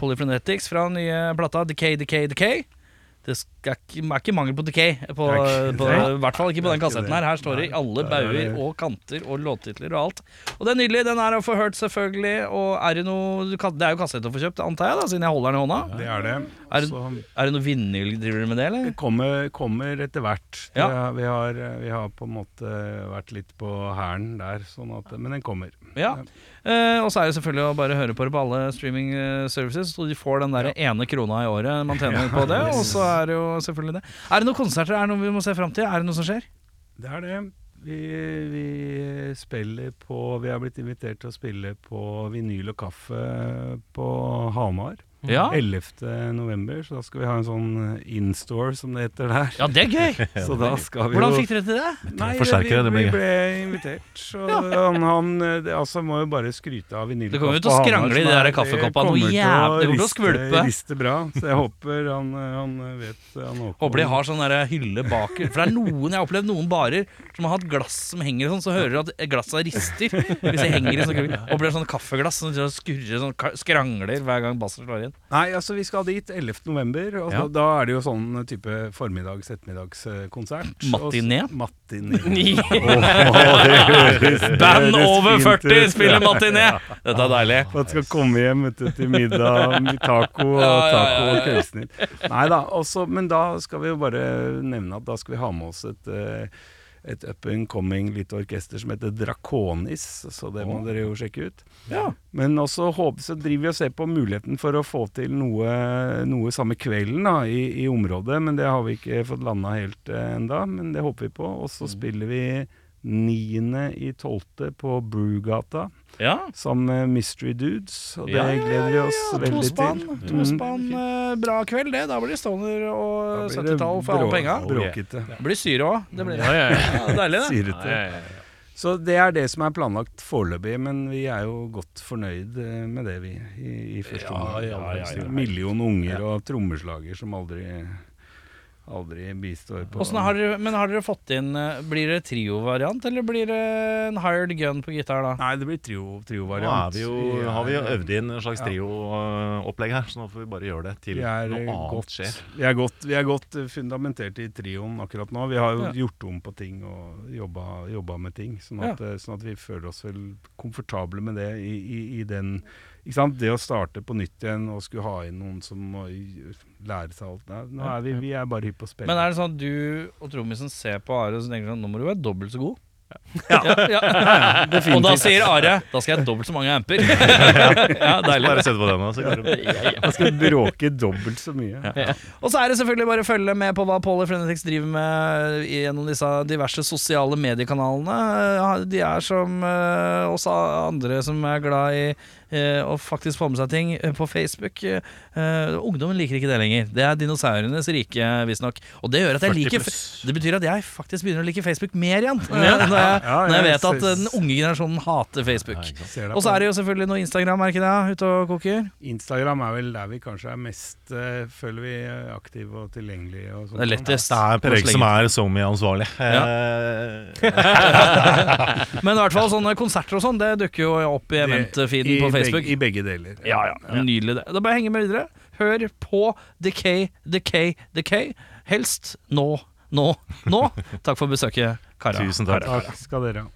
Polyphrenetics fra den nye plata Decay, Decay, Decay. Det skal ikke, er ikke mangel på decay, på, er på, i hvert fall ikke på er den kassetten her. Her står det i alle er- bauger og kanter og låttitler og alt. Og det er nydelig. Den er å få hørt, selvfølgelig. Og er det noe Det er jo kassett å få kjøpt, antar jeg, da, siden jeg holder den i hånda. Det er det. Er det- Så Er det noe vinyl driver du med det, eller? det kommer, kommer etter hvert. Ja. er- vi, har, vi har på en måte vært litt på hælen der, sånn at, men den kommer. Ja. Eh, og så er det selvfølgelig å bare høre på det på alle streaming eh, services, så de får den der ene krona i året man tjener på det. Og så er det jo selvfølgelig det. Er det noen konserter? Er det noe vi må se fram til? Er det noe som skjer? Det er det. Vi, vi spiller på Vi har blitt invitert til å spille på Vinyl og kaffe på Hamar. Ja, 11. november, så da skal vi ha en sånn in-store, som det heter der. ja det er gøy! Så da skal vi Hvordan fikk dere til det? Nei, det vi, vi ble invitert. Så han, han det, altså, må jo bare skryte av vinyl. Det kommer jo til å skrangle i de der kaffekoppene noe jævlig. Det kommer til å skvulpe. Riste bra. Så jeg håper han, han vet han. Håper de har sånn der hylle bak For det er noen jeg har opplevd noen barer som har hatt glass som henger sånn, så hører du at glasset rister. Hvis det henger i sånn Og er sånn kaffeglass som skurrer sånn skrangler hver gang bassen slår inn. Nei, altså vi skal dit 11. november, og Ja. da, da er det jo sånn type formiddags-ettermiddagskonsert. Matiné? Matiné. Band over 40 spiller matiné! Dette er deilig. Man at skal komme hjem etter du, til middag med taco og taco og kveldsnytt. Nei da, også, men da skal vi jo bare nevne at da skal vi ha med oss et eh, et up and coming lite orkester som heter Draconis, så det må dere jo sjekke ut. Ja. Men også håper, så driver vi og ser på muligheten for å få til noe, noe samme kvelden da, i, i området, men det har vi ikke fått landa helt eh, enda, men det håper vi på. Og så spiller vi 9. i 12. på Brugata Ja. sammen med Mystery Dudes, og det Ja, ja, gleder vi oss veldig tospann. til. Tospann, eh, bra kveld, det. Da blir det stoner og 70-tall for alle penga. Bråkete. Det blir syre òg. Det blir Ja, ja, ja. Ja, deilig, det. Syrete. Ja, ja, ja. Så det er det som er planlagt foreløpig, men vi er jo godt fornøyd eh, med det, vi. I, i første Ja, omgang. ja, ja, ja. Million unger og trommeslager som aldri Aldri bistår på har dere, men har dere fått inn eh, Blir det trio-variant, eller blir det en hired gun på gitar, da? Nei, det blir trio- Nå er trio-variant. vi jo, har vi jo øvd inn en slags Ja. trio-opplegg her, så nå får vi bare gjøre det til er, noe eh, annet godt, skjer. vi er godt, vi er godt eh, fundamentert i trioen akkurat nå. Vi har jo Ja. gjort om på ting og jobba, jobba med ting, sånn at, ja. sånn at vi føler oss vel komfortable med det i, i, i den? Det å starte på nytt igjen og skulle ha inn noen som må lære seg alt Nei, Nå er vi, vi er bare hypp på å spille. Men er det sånn at du og trommisen ser på Are og så tenker sånn Nå må du være dobbelt så god? Ja. ja, Og da sier Are Da skal jeg ha dobbelt så mange amper. ja, deilig. Bare sett på den så går det. Skal bråke dobbelt så mye. Og så er det selvfølgelig bare å følge med på hva Polly Frenetics driver med gjennom disse diverse sosiale mediekanalene. De er som eh, oss andre som er glad i eh, å faktisk få med seg ting eh, på Facebook. Eh, ungdommen liker ikke det lenger. Det er dinosaurenes rike, visstnok. Og det gjør at jeg liker. Det betyr at jeg faktisk begynner å like Facebook mer igjen. Ja. Når, jeg, når jeg vet at den unge generasjonen hater Facebook. Ja, Og så er det jo selvfølgelig noe Instagram, er ikke det? Ute og koker. Instagram er vel der vi kanskje er mest føler vi aktive og tilgjengelige. Og. Det er lettest. Det er Per Erik som er SoMe-ansvarlig. Ja. Eh, Men i hvert fall sånne konserter og sånn, det dukker jo opp i event-feeden på begge- Facebook. I begge deler. Ja, ja. Nydelig det. Da bare henge med videre. Hør på Decay, Decay, Decay. Helst nå, nå, nå. Takk for besøket, Kara. Tusen takk. Takk skal dere ha.